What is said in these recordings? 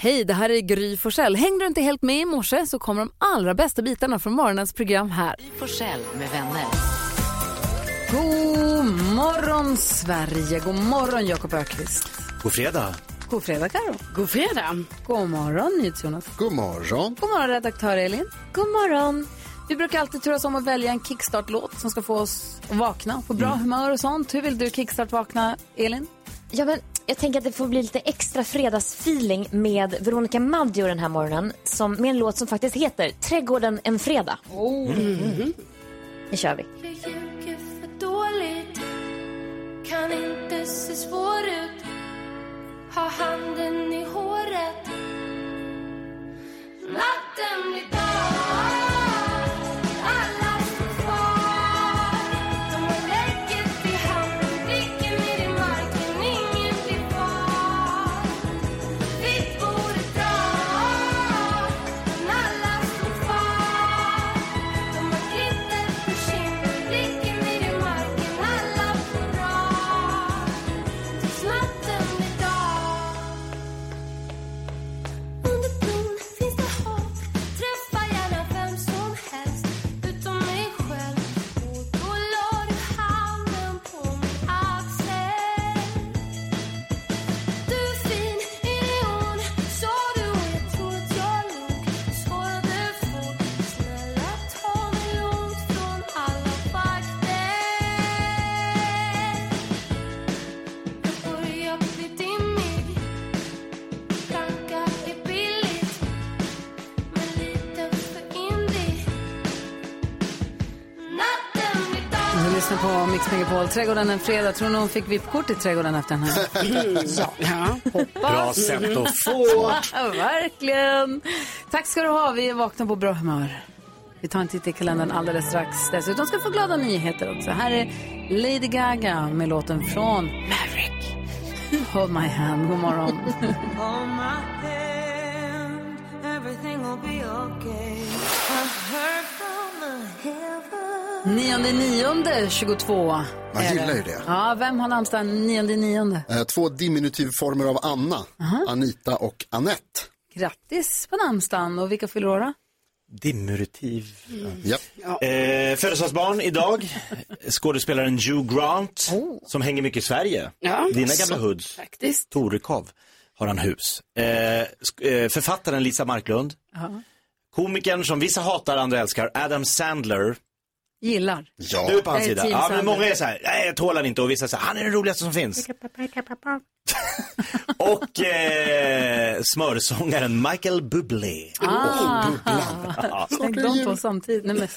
Hej, det här är Gry Forssell. Hängde du inte helt med i morse så kommer de allra bästa bitarna från morgonens program här. Gry Forssell med vänner. God morgon Sverige, god morgon Jakob Ökvist. God fredag. God fredag Karo. God fredag. God morgon NyhetsJonas. God morgon. God morgon redaktör Elin. God morgon. Vi brukar alltid turas om att välja en kickstart-låt som ska få oss att vakna på bra humör och sånt. Hur vill du kickstart-vakna, Elin? Ja, men jag tänker att det får bli lite extra fredagsfeeling med Veronica Maggio den här morgonen. Som, med en låt som faktiskt heter Trädgården en fredag. Oh. Mm. Nu kör vi. Jag ljuger för dåligt Kan inte se svår ut Ha handen i håret Natten blir dag Du lyssnar på Mix Megapol. Trädgården en fredag. Tror ni hon fick VIP-kort i trädgården efter den här? Ja. Bra sätt att få. Verkligen. Tack ska du ha. Vi är vakna på bra humör. Vi tar en titt i kalendern alldeles strax. Dessutom ska vi få glada nyheter också. Här är Lady Gaga med låten från Maverick. Hold my hand. God morgon. Hold my hand, everything will be okay. I heard from the heaven. Nionde nionde 22. Man är gillar ju det. Ja, vem har namnsdag nionde nionde? Eh, Två diminutivformer av Anna, Anita och Annette. Grattis på namnsdagen. Och vilka fyller år då? Diminutiv. Japp. Eh, födelsedagsbarn idag. Skådespelaren Hugh Grant. Som hänger mycket i Sverige. Ja. Dina gamla hoods. Faktiskt. Torekov har han hus. Eh, sk- eh, författaren Lisa Marklund. Komikern som vissa hatar, andra älskar, Adam Sandler. Gillar. Ja. Du är på hans är sida. Ja, men många är så här, nej jag tål han inte och vissa här, han är den roligaste som finns. och eh, smörsångaren Michael Bublé. Ah. Bubblan. Tänk de två samtidigt. Nej, men.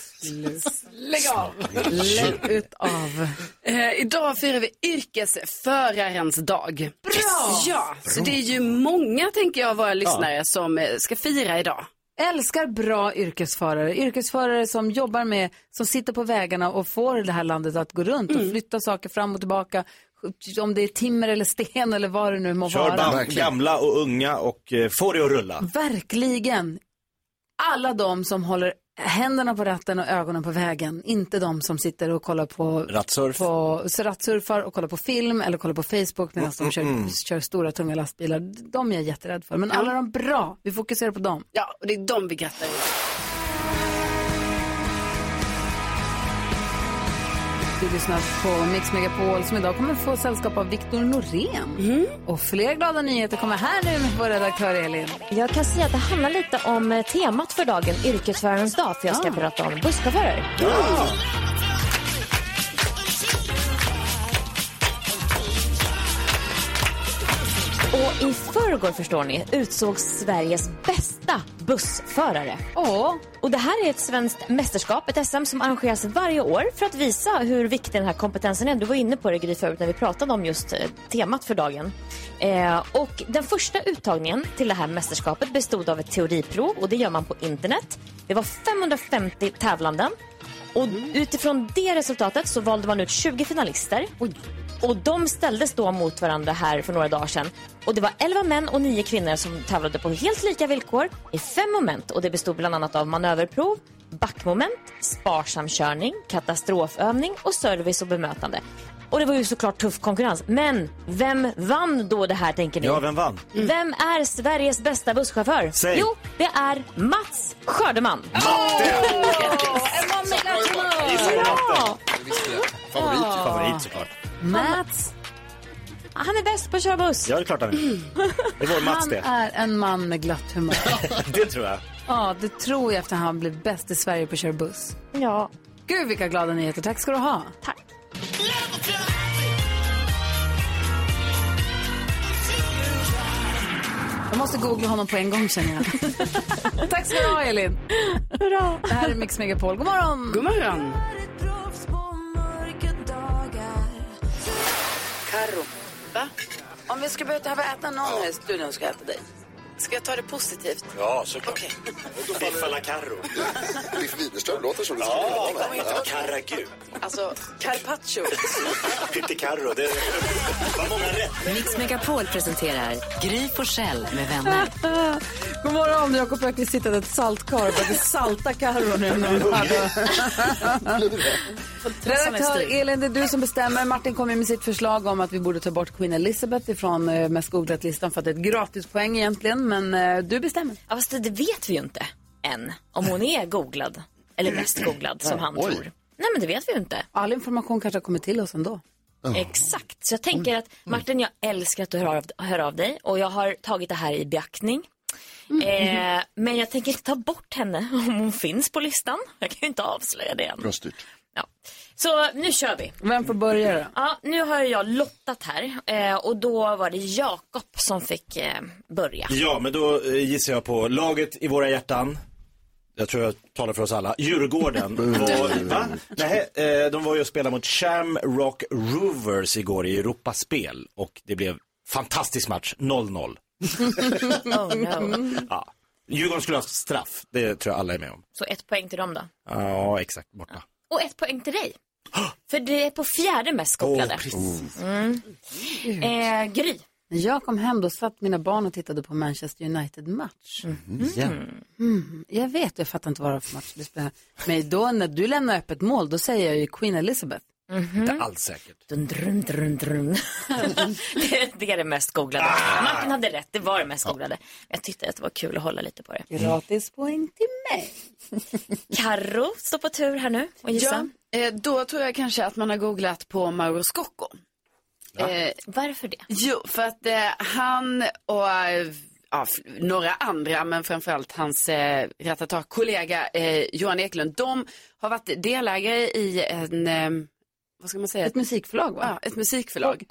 Lägg av. Lägg ut av. Eh, idag firar vi yrkesförarens dag. Bra! Ja, så det är ju många, tänker jag, av våra lyssnare som eh, ska fira idag. Älskar bra yrkesförare. Yrkesförare som jobbar med, som sitter på vägarna och får det här landet att gå runt och flytta saker fram och tillbaka. Om det är timmer eller sten eller vad det nu må Kör vara. Verkligen. gamla och unga och eh, får det att rulla. Verkligen. Alla de som håller händerna på ratten och ögonen på vägen. Inte de som sitter och kollar på Rattsurf. på så rattsurfar och kollar på film eller kollar på Facebook medan de kör, kör stora tunga lastbilar. De är jag jätterädd för. Men alla de bra, vi fokuserar på dem. Ja, och det är de vi grattar Du lyssnar på Mix Megapol som idag kommer få sällskap av Viktor Norén. Och fler glada nyheter kommer här nu med vår redaktör Elin. Jag kan säga att det handlar lite om eh, temat för dagen, yrkesförarens dag, för jag ska prata om busschaufförer. Och i förrgår, förstår ni, utsågs Sveriges bästa bussförare. Åh, Och det här är ett svenskt mästerskap, ett SM som arrangeras varje år för att visa hur viktig den här kompetensen är. Du var inne på det Gry förut när vi pratade om just eh, temat för dagen. Eh, och den första uttagningen till det här mästerskapet bestod av ett teoriprov och det gör man på internet. Det var 550 tävlanden och utifrån det resultatet så valde man ut 20 finalister. Och de ställdes då mot varandra här för några dagar sedan. Och det var 11 män och 9 kvinnor som tävlade på helt lika villkor i fem moment. Och det bestod bland annat av manöverprov, backmoment, sparsam körning, katastrofövning och service och bemötande. Och det var ju såklart tuff konkurrens. Men vem vann då det här tänker ni? Ja, vem vann? Vem är Sveriges bästa busschaufför? Säg. Jo, det är Mats Skördeman. En man med glatt humör! Ja! Favorit. Favorit såklart. Mats, Han är bäst på att köra buss. Ja, det är klart han är. Det är vår Mats han det. är en man med glatt humör. Det tror jag. Ja, det tror jag efter han blev bäst i Sverige på att köra buss. Ja, Gud vilka glada nyheter. Tack ska du ha. tack. Jag måste googla honom på en gång känner jag. Tack ska du ha Elin. Bra. Det här är Mix Megapol. God morgon. God morgon. Ferro. Va? Om vi ska behöva äta någon här i studion ska jag äta dig. Ska jag ta det positivt? Ja, såklart. Biff alla Carro. Biff Widerström låter som det ska Ja, vara. ja, Carragu. Alltså, carpaccio. Pitti Carro. Det var många rätt. Mix Megapol presenterar Gry Forssell med vänner. God morgon. Jakob Öqvist sitter i ett saltkar och började salta Carro nu. Redaktör Elin, det är du som bestämmer. Martin kom med sitt förslag om att vi borde ta bort Queen Elizabeth ifrån eh, mest googlat-listan för att det är ett gratispoäng egentligen. Men eh, du bestämmer. Ja, fast det vet vi ju inte än. Om hon är googlad. Eller mest googlad som han Oj. tror. Nej, men det vet vi ju inte. All information kanske har kommit till oss ändå. Exakt. Så jag tänker att Martin, jag älskar att du hör av, hör av dig och jag har tagit det här i beaktning. Eh, men jag tänker inte ta bort henne om hon finns på listan. Jag kan ju inte avslöja det än. Bra styrt. Så nu kör vi. Vem får börja då? Ja, nu har jag lottat här eh, och då var det Jakob som fick eh, börja. Ja, men då eh, gissar jag på laget i våra hjärtan. Jag tror jag talar för oss alla. Djurgården var, va? Nej, de var ju och spelade mot Shamrock Rovers igår i Europaspel och det blev fantastisk match, 0-0. Oh, no. Ja. Djurgården skulle ha straff, det tror jag alla är med om. Så ett poäng till dem då. Ja, exakt, borta. Och ett poäng till dig. För det är på fjärde mest Åh, googlade. precis. eh, Gry. När jag kom hem då satt mina barn och tittade på Manchester United-match. Ja. Jag vet, jag fattar inte vad det var för match. Men då när du lämnar öppet mål, då säger jag ju Queen Elizabeth. Inte alls säkert. Dun, drun, drun, drun. det, det är det mest googlade. Martin hade rätt, det var det mest googlade. Jag tyckte att det var kul att hålla lite på det. Gratis poäng till mig. Karo står på tur här nu och gissa. Ja, eh, då tror jag kanske att man har googlat på Mauro Scocco. Eh, Varför det? jo, för att eh, han och eh, ja, några andra, men framförallt hans eh, Ratata-kollega eh, Johan Eklund, de har varit delägare i en, eh, vad ska man säga? Ett musikförlag va? Ja, ett musikförlag.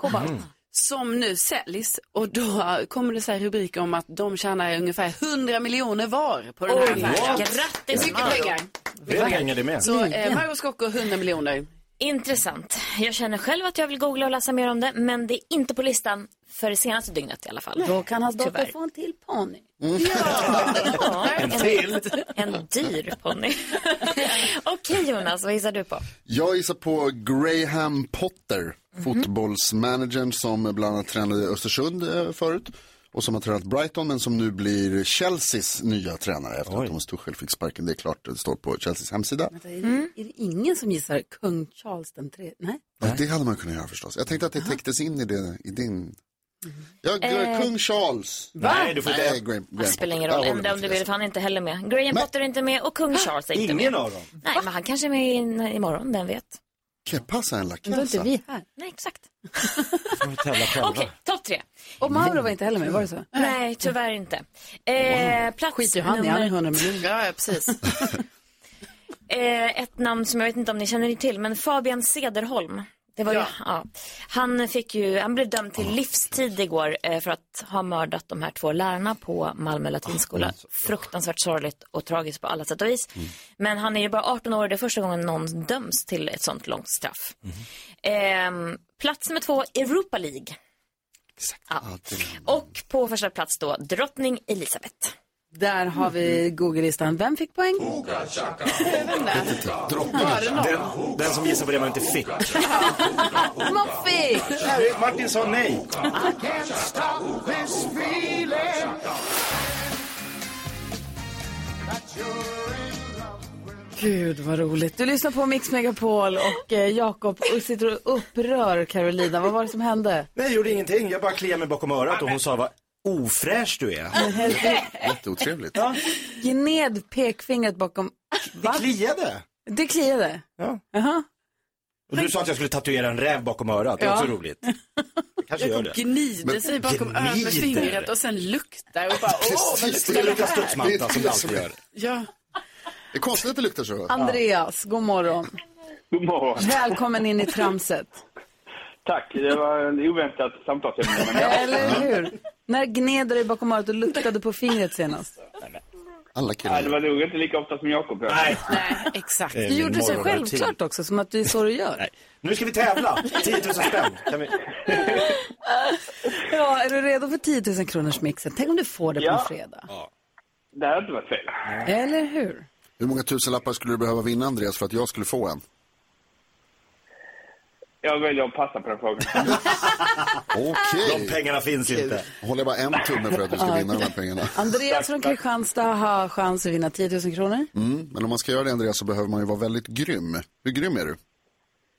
Som nu säljs och då kommer det så här rubriker om att de tjänar ungefär 100 miljoner var på den här affären. Grattis Mycket pengar. Det hänger det med. Så eh, Mauro Scocco 100 miljoner. Intressant. Jag känner själv att jag vill googla och läsa mer om det, men det är inte på listan för det senaste dygnet i alla fall. Då kan hans dotter Tyvärr. få en till ponny. Ja, En till. en dyr ponny. Okej Jonas, vad gissar du på? Jag gissar på Graham Potter, fotbollsmanagern som bland annat tränade Östersund eh, förut. Och som har tränat Brighton men som nu blir Chelseas nya tränare efter att Thomas Tuchel fick sparken. Det är klart, det står på Chelseas hemsida. Vänta, Är, det, är det ingen som gissar kung Charles den tredje? Nej. Ja, det hade man kunnat göra förstås. Jag tänkte att det täcktes in i, det, i din... Ja, kung Charles. Nej, du får inte... Nej, Graham, Det Graham spelar ingen roll, om du vill, det. för han är inte heller med. Graham Men- Potter är inte med och kung Charles är inte Ingen med. av dem. Nej, men han kanske är med imorgon, den vet. Passa en då är inte vi här. Nej, exakt. Okej, topp tre. Och Mauro var inte heller med, var det så? Nej, tyvärr inte. Eh, plats Skiter han i, han är nummer... 100 miljoner. Ja, ja precis. Eh, ett namn som jag vet inte om ni känner till, men Fabian Sederholm. Det var ju, ja. Han, fick ju, han blev dömd till livstid igår eh, för att ha mördat de här två lärarna på Malmö latinskola. Fruktansvärt sorgligt och tragiskt på alla sätt och vis. Men han är ju bara 18 år och det är första gången någon döms till ett sånt långt straff. Eh, plats nummer två, Europa League. Ja. Och på första plats då, drottning Elisabeth. Där har vi Google-listan. Vem fick poäng? Den, den som gissar på det man inte fick. Moffi! Martin sa nej. Gud vad roligt. Du lyssnar på Mix Megapol och eh, Jakob sitter och upprör Carolina. Vad var det som hände? Nej, jag gjorde ingenting. Jag bara kliade mig bakom örat och hon sa vad ofräsch du är. Jätteotrevligt. Gned pekfingret bakom... Det kliade. Det kliade? Ja. Jaha. Och du sa att jag skulle tatuera en räv bakom örat. Det är Ja. också roligt. Jag kanske gör det. Gnider sig bakom örat med fingret och sen luktar och bara åh vad Det luktar luktar det här? studsmatta som det alltid gör. Ja. Det är konstigt att det luktar så. Andreas, god morgon. God morgon. Välkommen in i tramset. Tack, det var en oväntat samtalsämne. Men jag, Eller hur? När gned du dig bakom örat och luktade på fingret senast? Alla nej, killar. det var nog inte lika ofta som Jakob. Nej, Nej, exakt. Du gjorde det så självklart också, som att det är så du gör. Nej. Nu ska vi tävla. 10 000 spänn. Kan vi... Ja, är du redo för 10 000 kronors mixen? Tänk om du får det på Ja. en fredag. Det hade inte varit fel. Eller hur? Hur många tusenlappar skulle du behöva vinna Andreas för att jag skulle få en? Jag väljer att passa på den frågan. Okej. De pengarna finns inte. Håller bara en tumme för att du ska vinna de här pengarna. Andreas från Kristianstad har chans att vinna 10 000 kronor. Mm, men om man ska göra det Andreas så behöver man ju vara väldigt grym. Hur grym är du?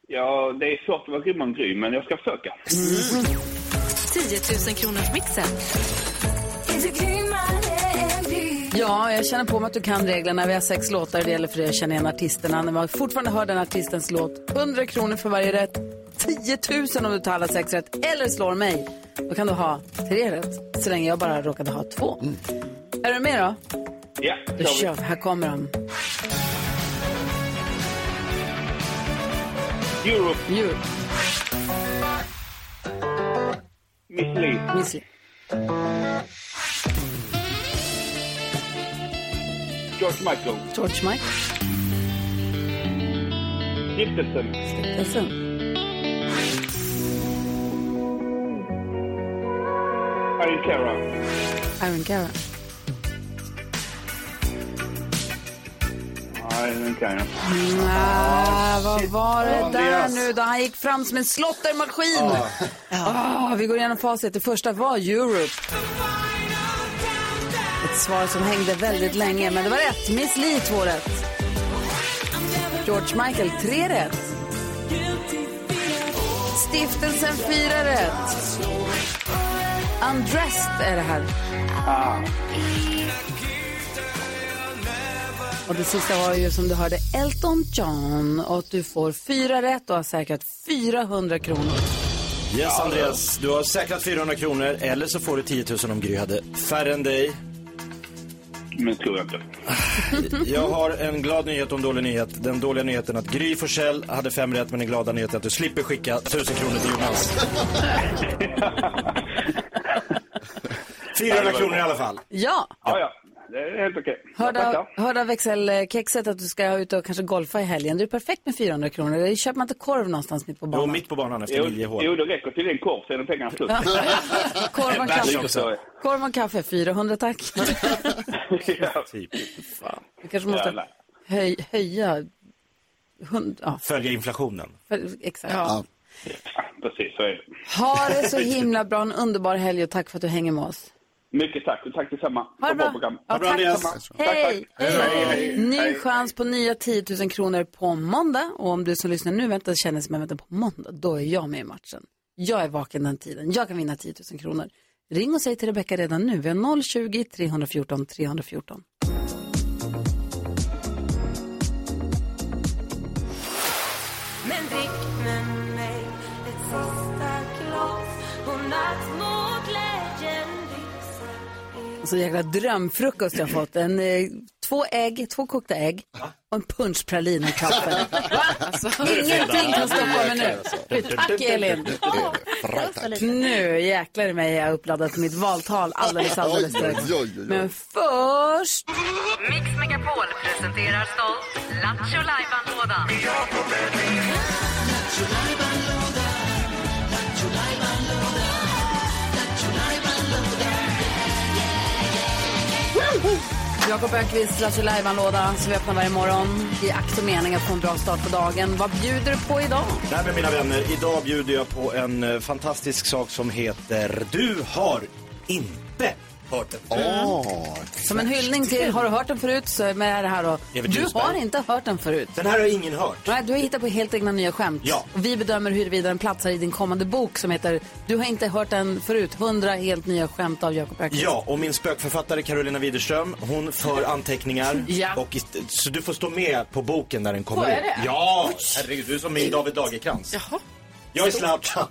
Ja, det är svårt att vara grym och grym, men jag ska försöka. 10 000 kronors mixen. Ja, jag känner på mig att du kan reglerna. Vi har sex låtar. Det gäller för dig att känna igen artisterna. När man fortfarande hör den artistens låt. 100 kronor för varje rätt. 10 000 om du tar alla sex rätt. Eller slår mig. Då kan du ha tre rätt. Så länge jag bara råkade ha två. Är du med då? Ja, Då kör vi. Här kommer de. Europe, Djur. Miss Li, Miss Li. George Michael, George Mike. Stiftelsen, Stiftelsen. Iron Cara, Iron Cara. Iron Cara. Ah, vad var det där nu då? Han gick fram som en slottermaskin. Ah, vi går igenom facit. Det första var Europe. Svar som hängde väldigt länge, men det var rätt. Miss Li, två rätt. George Michael, tre rätt. Stiftelsen, fyra rätt. Undressed är det här. Och det sista var ju som du hörde Elton John och du får fyra rätt och har säkrat 400 kronor. Yes, Andreas. Du har säkrat 400 kronor eller så får du 10 000 om Gry hade färre än dig. Men tror jag inte. Jag har en glad nyhet och en dålig nyhet. Den dåliga nyheten att Gry Forssell hade fem rätt, men den glada nyheten att du slipper skicka 1000 kronor till Jonas. 400 kronor i alla fall. Ja, Ja, ja. Det är helt okej. Hörde av växelkexet att du ska ut och kanske golfa i helgen. Det är perfekt med 400 kronor. Det köper man inte korv någonstans mitt på Jo, banan. mitt på banan efter Jo, Liljehål. jo, det räcker till en korv, sen är pengarna slut. Korv och kaffe. Korv och kaffe, 400 tack. ja. Typ. Du kanske måste Jävlar. höj, höja... Hund, ja, Följa inflationen. för, exakt. Ja, precis så är det. Ha det så himla bra, en underbar helg och tack för att du hänger med oss. Mycket tack och tack detsamma. Ha det bra. Ha det bra, Tack, hej. Hej. hej. Ny chans på nya 10 000 kronor på måndag. Och om du som lyssnar nu väntar känner som jag väntar på måndag, då är jag med i matchen. Jag är vaken den tiden. Jag kan vinna 10 000 kronor. Ring och säg till Rebecka redan nu. Vi har 020-314 314. 314. Lyser Så jäkla drömfrukost jag fått. En, eh, två ägg, två kokta ägg och en punschpralin och kaffe. Alltså, ingenting kan stoppa mig nu. Tack Elin. Nu jäklar i mig är jag uppladdad för mitt valtal alldeles alldeles strax. Men först... Mix Megapol presenterar stolt Lattjo Lajban-lådan. Jakob Öqvists Lattjo Lajban-låda som vi öppnar varje morgon i akt och mening att få en bra start på dagen. Vad bjuder du på idag? Nej men mina vänner, idag bjuder jag på en eh, fantastisk sak som heter Du har inte hört den. Åh, Som en hyllning till, har du hört den förut så är med det här då. Evert Du Ljusberg. har inte hört den förut. Den här har ingen hört. Nej, du har hittat på helt egna nya skämt. Ja. Och vi bedömer huruvida den platsar i din kommande bok som heter Du har inte hört den förut, 100 helt nya skämt av Jakob Öqvist. Ja, och min spökförfattare Carolina Widerström, hon för anteckningar. Ja. Och ist- så du får stå med på boken när den kommer Får jag ut. det? Ja, herregud, du är som min David Lagerkrantz. Jaha. Jag är Zlatan.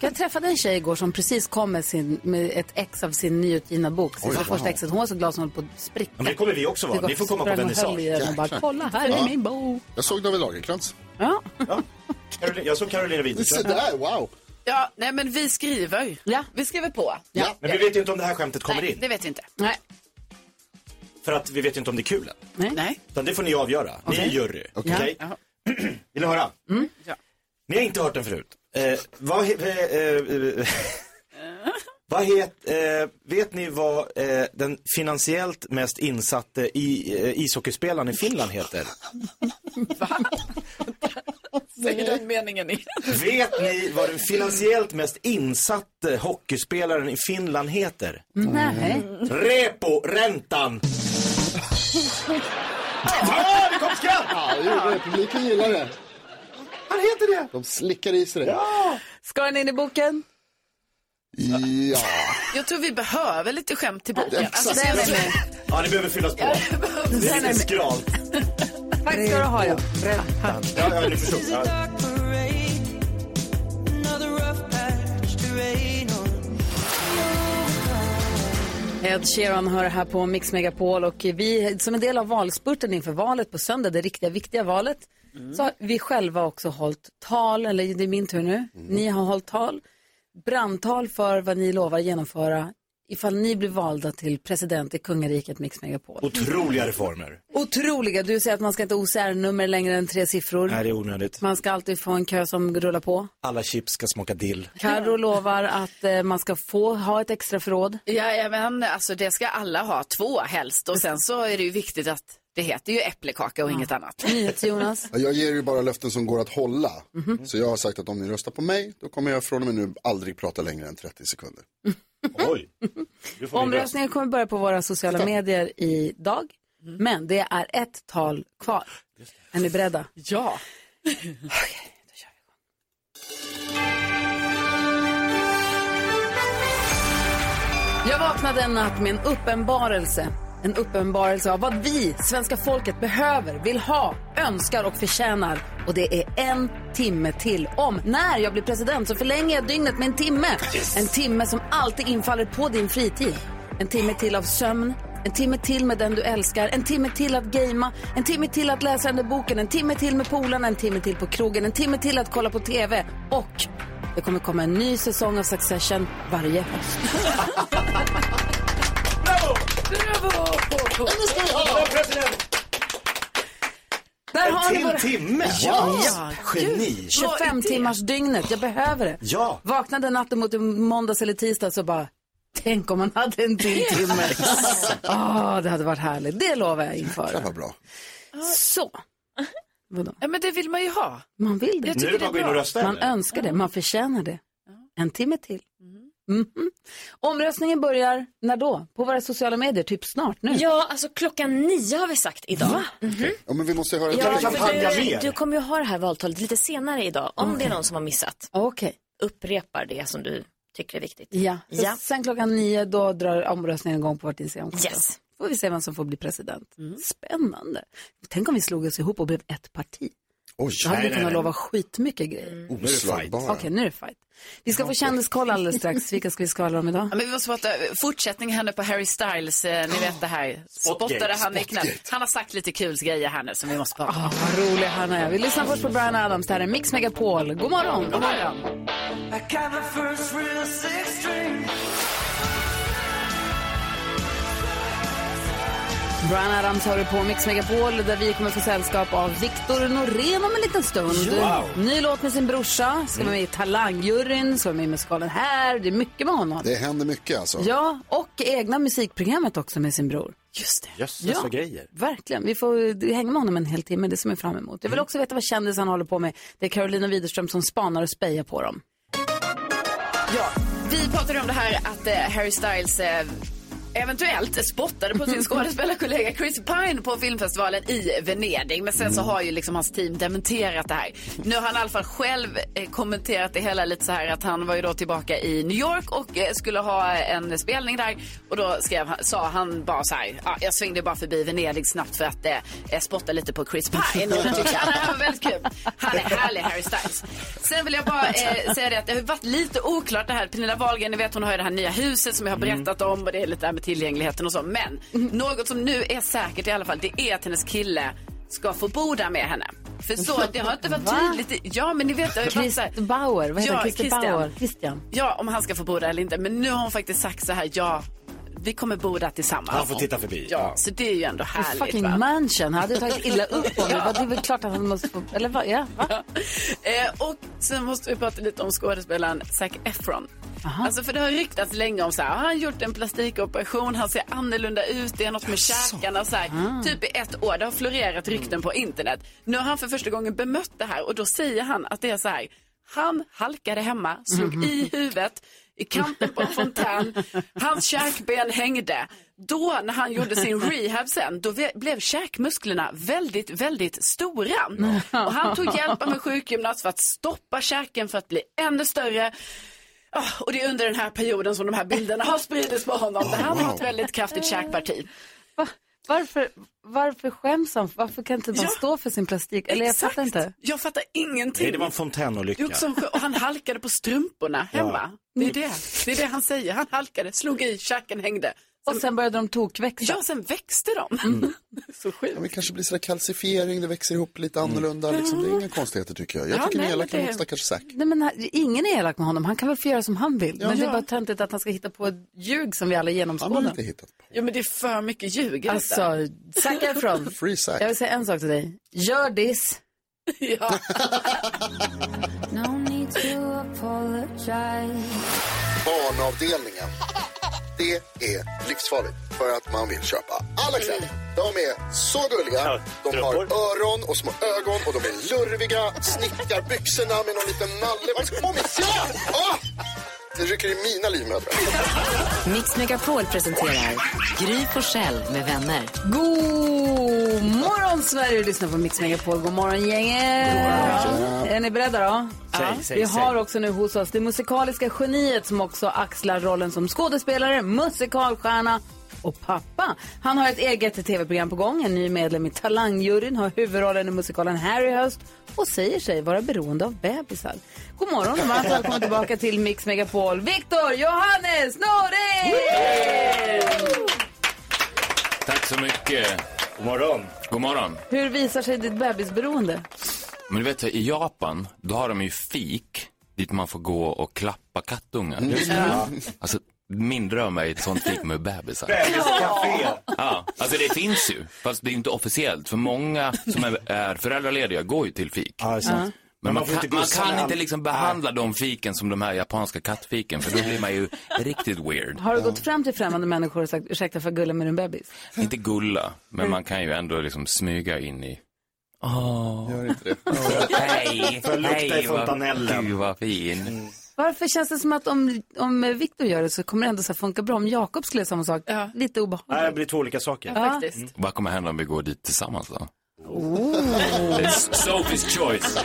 Jag träffade en tjej igår som precis kom med, sin, med ett ex av sin nyutgivna bok. Sitt första exet. Hon var så glad som hon höll på att spricka. Men det kommer vi också vara. Det Ni får komma på vernissage. och bara, kolla här är Ja. min bok. Jag såg David Lagercrantz. Ja. Ja. Jag såg Carolina Widerström. där, wow. Ja, nej men vi skriver. Ja. Vi skriver på. Ja. Men vi vet ju inte om det här skämtet kommer Nej, in. det vet vi inte. Nej. För att vi vet ju inte om det är kul än. Nej. Nej. Utan det får ni avgöra. Ni är jury. Okej? Jaha. Vill ni höra? Ja. Ni har inte hört den förut. Eh, vad he, eh, eh, vad het, eh, vet ni vad eh, den finansiellt mest insatte i, eh, ishockeyspelaren i Finland heter? Säg den meningen igen. Vet ni vad den finansiellt mest insatte hockeyspelaren i Finland heter? Nej. Repo-räntan! ah, det kom skratt! Ja. Publiken gillar det. Han heter det! De slickar i sig det. Ska den in i boken? Ja. Jag tror vi behöver lite skämt till boken. Alltså, Den är med. Ja, det behöver fyllas på. Det är lite skralt. Tack ska du ha, ja. Ja, ja. Ja. Ed Sheeran hör här på Mix Megapol och vi som en del av valspurten inför valet på söndag, det riktiga viktiga valet, så har vi själva också hållit tal, eller det är min tur nu, ni har hållit tal, brandtal för vad ni lovar genomföra ifall ni blir valda till president i kungariket Mix Megapol. Otroliga reformer. Otroliga, du säger att man ska inte OCR-nummer längre än tre siffror. Nej, det är onödigt. Man ska alltid få en kö som rullar på. Alla chips ska smaka dill. Carro lovar att eh, man ska få ha ett extra förråd. Jajamän, alltså det ska alla ha, två helst. Och sen så är det ju viktigt att det heter ju äpplekaka och inget annat. Ja, Jag ger ju bara löften som går att hålla. Så jag har sagt att om ni röstar på mig, då kommer jag från och med nu aldrig prata längre än 30 sekunder. Oj. Du får min röst. Omröstningen kommer börja på våra sociala medier idag. Men det är ett tal kvar. Är ni beredda? Ja. Jag vaknade en natt med en uppenbarelse. En uppenbarelse av vad vi, svenska folket, behöver, vill ha, önskar och förtjänar. Och det är en timme till. Om, när jag blir president så förlänger jag dygnet med en timme. En timme som alltid infaller på din fritid. En timme till av sömn. En timme till med den du älskar, en timme till att gamea, en timme till att läsa den där boken, en timme till med polarna, en timme till på krogen, en timme till att kolla på TV. Och det kommer komma en ny säsong av Succession varje höst. Där har ni En våra... till timme? Ja. Ja. Geni. 25 timmars dygnet, jag behöver det. Ja. Vaknade natten mot måndags eller tisdag så bara, tänk om man hade en till timme. Åh, det hade varit härligt. Det lovar jag Det inför. var bra. Så. Vadå? ja, men det vill man ju ha. Man vill det. Jag Nu är tycker det bara gå in och bra. rösta. Man eller? önskar det, man förtjänar det. En timme till. Mhm. Omröstningen börjar när då? På våra sociala medier, typ snart nu. Ja, alltså klockan nio har vi sagt idag. Ja, men vi måste höra Ja, du, du kommer ju ha det här valtalet lite senare idag. Om det är någon som har missat. Okej. Upprepar det som du tycker är viktigt. Ja. Ja. Sen klockan nio då drar omröstningen igång på vårt Instagramkonto. Yes. Får vi se vem som får bli president. Spännande. Tänk om vi slog oss ihop och blev ett parti. Oj, Då hade Nej, kunnat nej. lova skitmycket grejer. oslagbara. Okej, nu är det fight. Vi ska få kändiskoll alldeles strax. Vilka ska vi skvallra om idag? Ja, men vi måste prata fortsättning här nu på Harry Styles. Eh, ni vet det här. Spotgate, Spottade han i knät. Han har sagt lite kul grejer här nu som vi måste prata om. Ah, vad rolig han är. Vi lyssnar först på Brian Adams. Det här är Mix Megapol. God morgon. God morgon. Brian Adams har du på Mix Megapol där vi kommer få sällskap av Viktor Norén om en liten stund. Wow. Ny låt med sin brorsa, ska vara med i Talangjuryn, ska vara med i musikalen här. Det är mycket med honom. Det händer mycket alltså. Ja, och egna musikprogrammet också med sin bror. Just det. Jösses vad grejer. Verkligen. Vi får hänga med honom en hel timme, det ser jag fram emot. Jag vill också veta vad kändisen håller på med. Det är Carolina Widerström som spanar och spejar på dem. Ja, vi pratade om det här att eh, Harry Styles eh, eventuellt spottade på sin skådespelarkollega Chris Pine på filmfestivalen i Venedig. Men sen så har ju liksom hans team dementerat det här. Nu har han i alla fall själv eh, kommenterat det hela lite så här att han var ju då tillbaka i New York och eh, skulle ha en spelning där. Och då skrev han, sa han bara så här, ja, jag svängde bara förbi Venedig snabbt för att eh, spotta lite på Chris Pine. Och tyckte "Ah, det var väldigt kul. Han är härlig, Harry Styles. Sen vill jag bara eh, säga det att det har varit lite oklart det här. Pernilla Wahlgren, ni vet hon har ju det här nya huset som jag har berättat om och det är lite med tillgängligheten och så. Men något som nu är säkert i alla fall, det är att hennes kille ska få bo där med henne. För så, det har inte varit Va? tydligt. Ja, men ni vet. Christ Bauer, vad heter Ja? Christer. Bauer? Christian. Ja, om han ska få bo där eller inte. Men nu har hon faktiskt sagt så här, ja, vi kommer bo där tillsammans. Han får titta förbi. Ja, så det är ju ändå En härligt. fucking va? mansion. Han hade tagit illa upp om det. Det är väl klart att han måste få... Eller vad? Ja, va? Eh, och sen måste vi prata lite om skådespelaren Zac Efron. Alltså för det har ryktats länge om så här, har han gjort en plastikoperation, han ser annorlunda ut, det är något med käkarna så här. Typ i ett år, det har florerat rykten på internet. Nu har han för första gången bemött det här och då säger han att det är så här, han halkade hemma, slog i huvudet i kanten på en fontän, hans käkben hängde. Då när han gjorde sin rehab sen, då blev käkmusklerna väldigt, väldigt stora. Och han tog hjälp av en sjukgymnast för att stoppa käken för att bli ännu större. Ah, och det är under den här perioden som de här bilderna har spridits på honom. Där han har ett väldigt kraftigt käkparti. Va? Varför, varför skäms han? Varför kan inte bara Ja. stå för sin plastik? Eller jag fattar inte. Jag fattar ingenting. Nej, det var en fontänolycka. också och han halkade på strumporna hemma. Det, är det. det är det han säger. Han halkade, slog i, käken hängde. Och sen började de tokväxa. Ja, sen växte de. Så sjukt. Ja, men kanske blir sådär kalcifiering, det växer ihop lite annorlunda. Liksom. Det är inga konstigheter tycker jag. Jag Ja, tycker ni är nej, elaka det- mot stackars Zac. Nej, men här, ingen är elak med honom. Han kan väl få göra som han vill. men det är Ja. bara töntigt att han ska hitta på ett ljug som vi alla Han har genomskådar. inte hittat på. Ja, men det är för mycket ljug. Alltså, Zac Efron. Free Zac. Jag vill säga en sak till dig. Gör this. Ja. No need to apologize. Barnavdelningen. Det är livsfarligt för att man vill köpa alla kläder. De är så gulliga. De har öron och små ögon och de är lurviga. Snickar byxorna med någon liten nalle. Vad ska jag på! Det rycker i mina livmödrar. Mix Megapol presenterar Gry Forssell med vänner. God morgon Sverige! Du lyssnar på Mix Megapol. God morgon gänget! Är ni beredda då? Säg, Vi har också nu hos oss det musikaliska geniet som också axlar rollen som skådespelare, musikalstjärna och pappa. Han har ett eget tv-program på gång. En ny medlem i Talangjuryn har huvudrollen i musikalen Harry höst och säger sig vara beroende av bebisar. God morgon och varmt välkommen tillbaka till Mix Megapol. Viktor Johannes Norén! Tack så mycket. God morgon. God morgon. Hur visar sig ditt bebisberoende? Men du vet, i Japan, då har de ju fik dit man får gå och klappa kattungar. Alltså, min dröm är ett sånt fik med bebisar. Bebiscafé. Ja, alltså det finns ju, fast det är ju inte officiellt. För många som är, är föräldralediga går ju till fik. Ja, sant. Men man får kan, inte man kan inte liksom behandla de fiken som de här japanska kattfiken, för då blir man ju riktigt weird. Har du gått fram till främmande människor och sagt ursäkta för att gulla med din bebis? Inte gulla, men man kan ju ändå liksom smyga in i... Åh, Gör inte det. hej, hej, vad, du var fin. Varför känns det som att om, om Viktor gör det så kommer det ändå så funka bra? Om Jakob skulle göra samma sak, Ja. lite Nej, det obehagligt. blir två olika saker. Faktiskt. Vad kommer hända om vi går dit tillsammans då? Är Sophie's choice.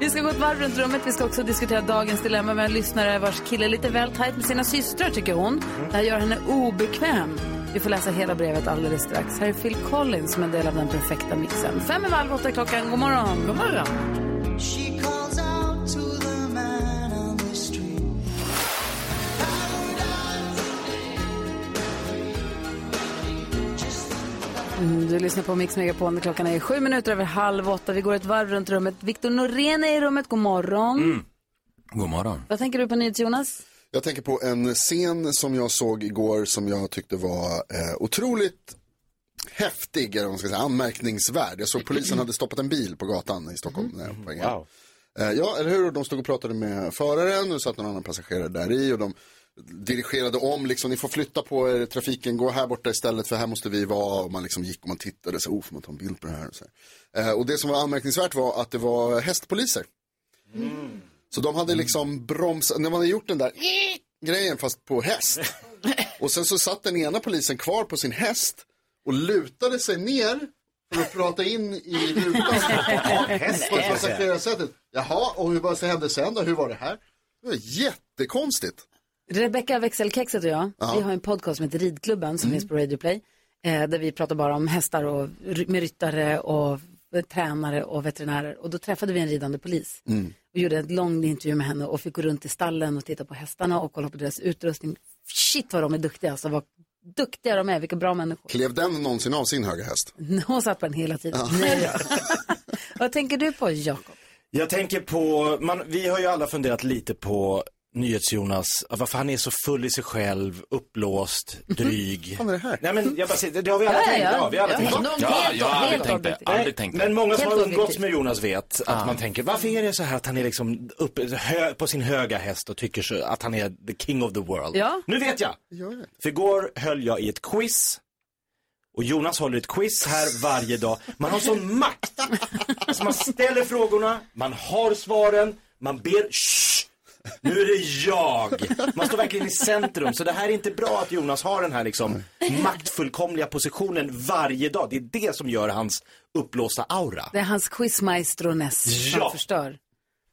Vi ska gå ett varv runt rummet. Vi ska också diskutera dagens dilemma med en lyssnare vars kille är lite väl tajt med sina systrar tycker hon. Det här gör henne obekväm. Vi får läsa hela brevet alldeles strax. Här är Phil Collins som en del av den perfekta mixen. Fem i halv åtta klockan. God morgon. God morgon. Mm, Du lyssnar på Mix Megapol. Klockan är sju minuter över halv åtta. Vi går ett varv runt rummet. Viktor Norén är i rummet. God morgon. God morgon. Vad tänker du på nyhets Jonas? Jag tänker på en scen som jag såg igår som jag tyckte var eh, otroligt häftig, eller man ska säga, anmärkningsvärd. Jag såg polisen hade stoppat en bil på gatan i Stockholm. hem. Wow. Eh, ja, eller hur? De stod och pratade med föraren och satt någon annan passagerare där i och de dirigerade om, liksom, ni får flytta på er, trafiken, gå här borta istället för här måste vi vara. Och man liksom gick och man tittade, så, oh, får man ta en bild på det här? Och, så här. Eh, och det som var anmärkningsvärt var att det var hästpoliser. Så de hade liksom bromsat, när man hade gjort den där grejen fast på häst. Och sen så satt den ena polisen kvar på sin häst och lutade sig ner för att prata in i rutan. på passagerarsätet. Jaha, och hur, vad hände sen då? Hur var det här? Det var jättekonstigt. Rebecka Växelkexet och jag, Ja. vi har en podcast som heter Ridklubben som finns på Radio Play. Eh, där vi pratar bara om hästar och med ryttare och tränare och veterinärer. Och då träffade vi en ridande polis. Och gjorde en lång intervju med henne och fick gå runt i stallen och titta på hästarna och kolla på deras utrustning. Shit vad de är duktiga alltså, vad duktiga de är, vilka bra människor. Klev den någonsin av sin höga häst? Hon satt på den hela tiden. Nej, då. vad tänker du på Jakob? Jag tänker på, man, vi har ju alla funderat lite på NyhetsJonas, varför han är så full i sig själv, uppblåst, dryg. Vad är det här? Nej men jag bara säger, det, har vi alla Ja, tänkt, ja. ja, vi har alla Ja, tänkt. Ja, helt- jag har aldrig tänkt det. Aldrig tänkt det. Men många som har umgåtts med Jonas vet att man tänker, varför är det så här att han är liksom uppe hö, på sin höga häst och tycker så, att han är the king of the world? Ja. Nu vet jag! För igår höll jag i ett quiz. Och Jonas håller ett quiz här varje dag. Man har sån makt. Alltså man ställer frågorna, man har svaren, man ber Shh! Nu är det jag. Man står verkligen i centrum. Så det här är inte bra att Jonas har den här liksom maktfullkomliga positionen varje dag. Det är det som gör hans uppblåsta aura. Det är hans quizmaestroness Ja. som förstör.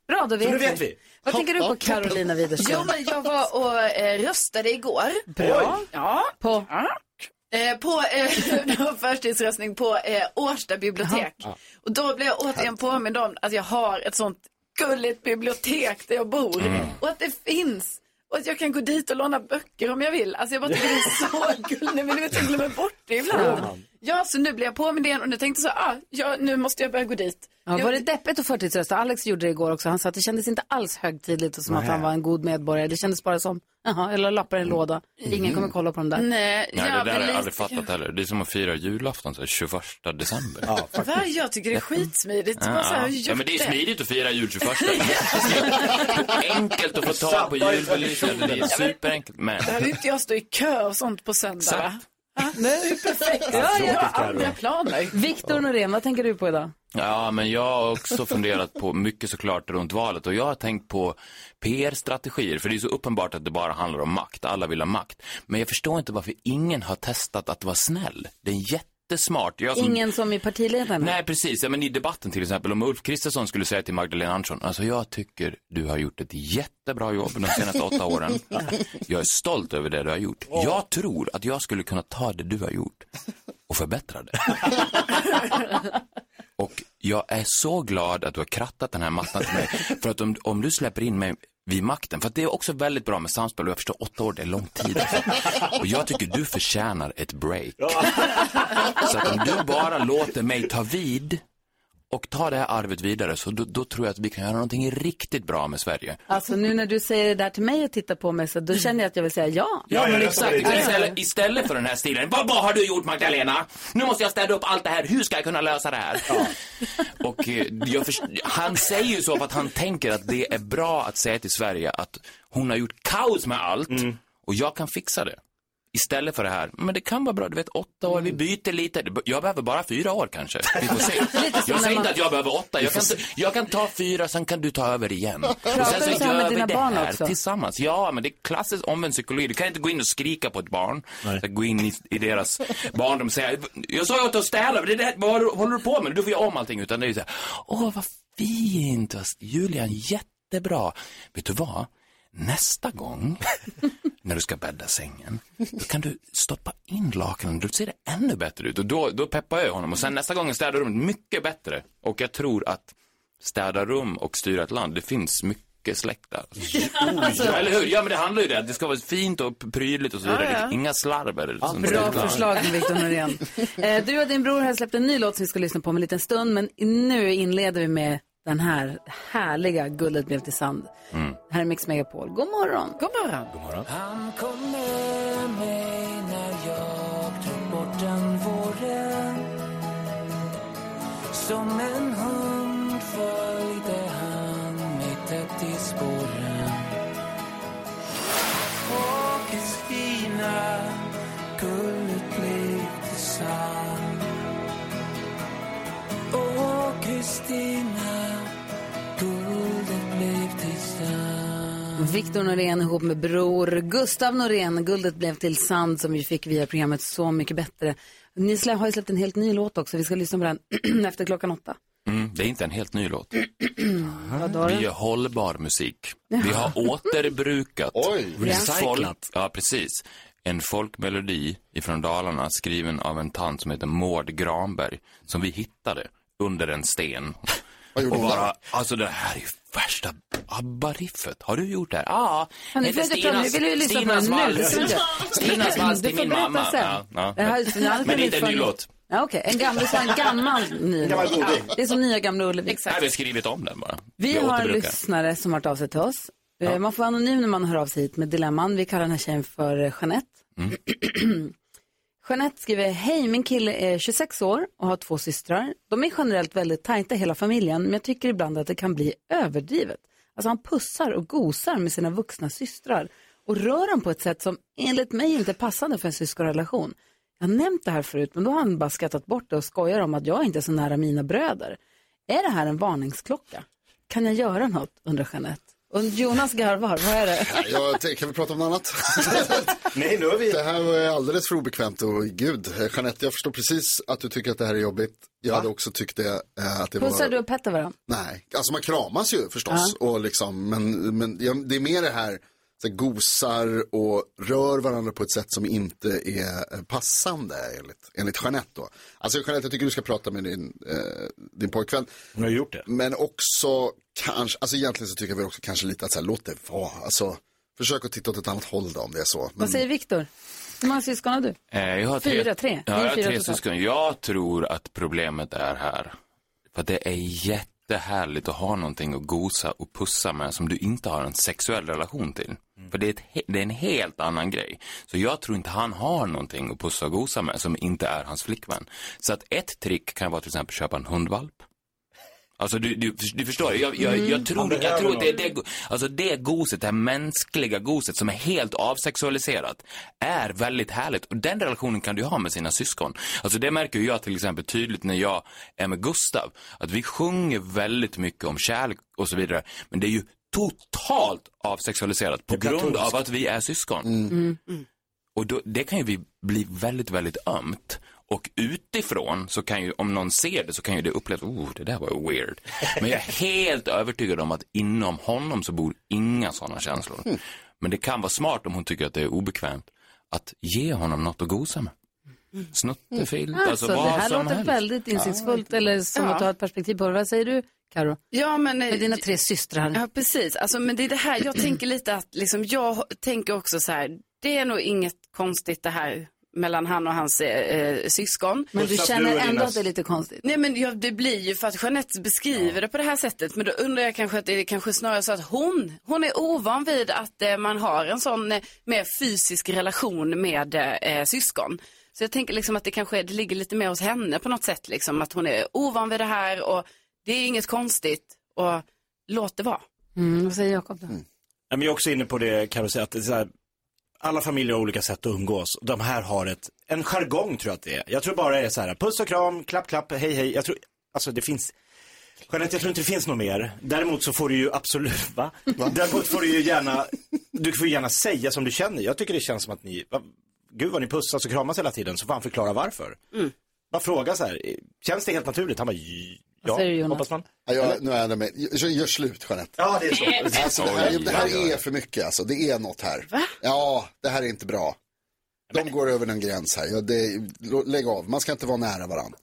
Bra, då vet, nu vet vi. Vad tänker du på Carolina Jo, Widerström? men jag var och eh, röstade igår. Bra. Ja. På? Eh, på eh, förstidsröstning på eh, Årsta bibliotek. Och då blev jag återigen påmind om att jag har ett sånt gulligt bibliotek där jag bor. Mm. Och att det finns. Och att jag kan gå dit och låna böcker om jag vill. Alltså jag bara tycker det är så gulligt. Men du vet, jag glömmer bort det ibland. Ja, så nu blir jag påmind igen och nu tänkte jag så, ah, ja, nu måste jag börja gå dit. Ja, var det deppigt att förtidsrösta? Alex gjorde det igår också. Han sa att det kändes inte alls högtidligt och som att han var en god medborgare. Det kändes bara som, jaha, eller lappar i en låda. Ingen kommer kolla på dem där. Nej, Nej, ja, det där har jag aldrig fattat heller. Det är som att fira julafton så här, 21 december. Ja, Va? Jag tycker det är skitsmidigt. Bara så här, ja. ja, men det är smidigt att fira jul 21. Enkelt att få tag på julbelysning. Det är superenkelt. Men Där hade inte jag stå i kö och sånt på söndag. Nej, perfekt. Ja, jag har andra planer. Viktor Norén, vad tänker du på idag? Ja, men jag har också funderat på mycket såklart runt valet och jag har tänkt på PR-strategier, för det är så uppenbart att det bara handlar om makt, alla vill ha makt. Men jag förstår inte varför ingen har testat att vara snäll. Det är jättesmart. Jag som... Ingen som i partiledarna? Nej, precis. Ja, men I debatten till exempel, om Ulf Kristersson skulle säga till Magdalena Andersson, alltså jag tycker du har gjort ett jättebra jobb de senaste åtta åren. Jag är stolt över det du har gjort. Jag tror att jag skulle kunna ta det du har gjort och förbättra det. Och jag är så glad att du har krattat den här mattan till mig. För att om, om du släpper in mig vid makten, för det är också väldigt bra med samspel och jag förstår åtta år, det är lång tid. Alltså. Och jag tycker du förtjänar ett break. Så att om du bara låter mig ta vid och ta det här arvet vidare så då, då tror jag att vi kan göra någonting riktigt bra med Sverige. Alltså nu när du säger det där till mig och tittar på mig så då känner jag att jag vill säga ja. Ja, men exakt. Istället, istället för den här stilen. Vad, vad har du gjort Magdalena? Nu måste jag städa upp allt det här. Hur ska jag kunna lösa det här? Och eh, jag först- han säger ju så för att han tänker att det är bra att säga till Sverige att hon har gjort kaos med allt och jag kan fixa det. Istället för det här, men det kan vara bra, du vet åtta år, vi byter lite. Jag behöver bara fyra år kanske. Vi får se. Jag säger inte att jag behöver åtta, jag kan, ta- jag kan ta fyra, sen kan du ta över igen. Och sen så med dina det barn här också? tillsammans. Ja, men det är klassiskt omvänd psykologi. Du kan inte gå in och skrika på ett barn. Så Gå in i, i deras barndom och säga, jag sa ju att du städa, det vad håller du på med? Du får göra om allting. Utan det är så här, åh vad fint, Julian, jättebra. Vet du vad? Nästa gång när du ska bädda sängen, då kan du stoppa in lakanen, då ser det ännu bättre ut. Och då, då peppar jag honom. Och sen nästa gång städar rummet mycket bättre. Och jag tror att städa rum och styra ett land, det finns mycket släkt där. Ja, eller hur? Ja, men det handlar ju det. Det ska vara fint och prydligt och så vidare. Ja, ja. Inga slarv eller sånt Bra förslag med Viktor Norén. Eh, Du och din bror har släppt en ny låt som vi ska lyssna på om en liten stund. Men nu inleder vi med den här härliga Guldet blev till sand. Mm. Här är Mix Megapol. God morgon. God morgon. Han kom med mig när jag tog bort den våren Som en hund följde han mig tätt i spåren Och Kristina, guldet blev till sand Åh Kristina, Victor Norén ihop med bror Gustav Norén. Guldet blev till sand som vi fick via programmet Så mycket bättre. Ni har ju släppt en helt ny låt också. Vi ska lyssna på den efter klockan åtta. Mm, det är inte en helt ny låt. Vi gör hållbar musik. Vi har återbrukat. Oj. Recyclat. ja, precis. En folkmelodi ifrån Dalarna skriven av en tant som heter Maud Granberg. Som vi hittade under en sten. Vad gjorde Och hon bara, alltså det här är värsta ABBA-riffet. Har du gjort det här? Ja. Hörni, Det heter Stinas- Stinas nu. vals. Vi. Stinas vals till min mamma. Ja, ja. Det här- det här Men det är inte en ny låt. Ja, Okej, en gammal, så en gammal ny Gammal låt. Det är som nya gamla Ullevi. Nej, vi har skrivit om den bara. Vi har en lyssnare som har hört av sig till oss. Eh, Man får vara anonym när man hör av sig hit med dilemman. Vi kallar den här tjejen för Jeanette. Jeanette skriver, hej min kille är 26 år och har två systrar. De är generellt väldigt tajta hela familjen men jag tycker ibland att det kan bli överdrivet. Alltså han pussar och gosar med sina vuxna systrar och rör dem på ett sätt som enligt mig inte är passande för en syskonrelation. Jag har nämnt det här förut men då har han bara skrattat bort det och skojar om att jag inte är så nära mina bröder. Är det här en varningsklocka? Kan jag göra något? undrar Jeanette. Och Jonas garvar, vad är det? Jag tänker, kan vi prata om något annat? Nej, nu har vi... Det här var alldeles för obekvämt och gud, eh, Jeanette, jag förstår precis att du tycker att det här är jobbigt. Jag hade också tyckt det, eh, att det Pussar var... du och pettar varandra? Nej, alltså man kramas ju förstås. Och liksom, men men ja, det är mer det här, så gosar och rör varandra på ett sätt som inte är eh, passande enligt, enligt Jeanette då. Alltså Jeanette, jag tycker du ska prata med din, eh, din pojkvän. Hon har gjort det. Men också kanske, alltså egentligen så tycker jag väl också kanske lite att så här, låt det vara. Alltså, försök att titta åt ett annat håll då om det är så. Men, Vad säger Viktor? Hur många syskon har du? Eh, Jag har Fyra, tre. Ja, Ni är jag har fyra tre syskon. Jag tror att problemet är här. För att det är jättehärligt att ha någonting att gosa och pussa med som du inte har en sexuell relation till. För det är, ett, det är en helt annan grej. Så jag tror inte han har någonting att pussa och gosa med som inte är hans flickvän. Så att ett trick kan vara till exempel köpa en hundvalp. Alltså du, du, du förstår, jag, jag, Mm. jag tror, jag tror att det, det, alltså det goset, det här mänskliga goset som är helt avsexualiserat är väldigt härligt. Och den relationen kan du ha med sina syskon. Alltså det märker jag till exempel tydligt när jag är med Gustav. Att vi sjunger väldigt mycket om kärlek och så vidare. Men det är ju totalt avsexualiserat på grund av att vi är syskon. Mm. Och då, det kan ju vi bli väldigt, väldigt ömt. Och utifrån så kan ju, om någon ser det så kan ju det upplevas, oh, det där var weird. Men jag är helt övertygad om att inom honom så bor inga sådana känslor. Mm. Men det kan vara smart om hon tycker att det är obekvämt att ge honom något att gosa med. Snuttefilt, alltså, Alltså, det vad här som låter helst. väldigt insiktsfullt eller som Ja. att har ett perspektiv på det. Vad säger du, Karo? Ja, men... Med dina tre systrar. Ja, precis. Alltså, men det är det här, jag tänker lite att, liksom, jag tänker också så här, det är nog inget konstigt det här mellan han och hans eh, eh, syskon. Men du känner du ändå att det är lite konstigt? Nej men ja, det blir ju för att Jeanette beskriver det på det här sättet. Men då undrar jag kanske att det är kanske snarare så att hon, hon är ovan vid att eh, man har en sån eh, mer fysisk relation med eh, syskon. Så jag tänker liksom att det kanske det ligger lite mer hos henne på något sätt. Liksom, att hon är ovan vid det här och det är inget konstigt. Och låt det vara. Mm, vad säger Jakob då? Ja, men jag är också inne på det, kan jag säga, att det är så här, alla familjer har olika sätt att umgås. De här har ett, en jargong tror jag att det är. Jag tror bara det är så här, puss och kram, klapp, klapp, hej, hej. Jag tror, alltså det finns, Jeanette, jag tror inte det finns något mer. Däremot så får du ju absolut, va? Däremot får du ju gärna, du får ju gärna säga som du känner. Jag tycker det känns som att ni, va, gud vad ni pussas och kramas hela tiden, så får han förklara varför. Bara fråga så här, känns det helt naturligt? Han bara, ja, säger du, Jonas? hoppas man. Ja, jag, nu är jag med. Gör, gör slut, Jeanette. Ja, det är så. Alltså, det här, det här är för mycket, alltså. Det är något här. Va? Ja, det här är inte bra. De går över en gräns här. Ja, det, lägg av, man ska inte vara nära varandra.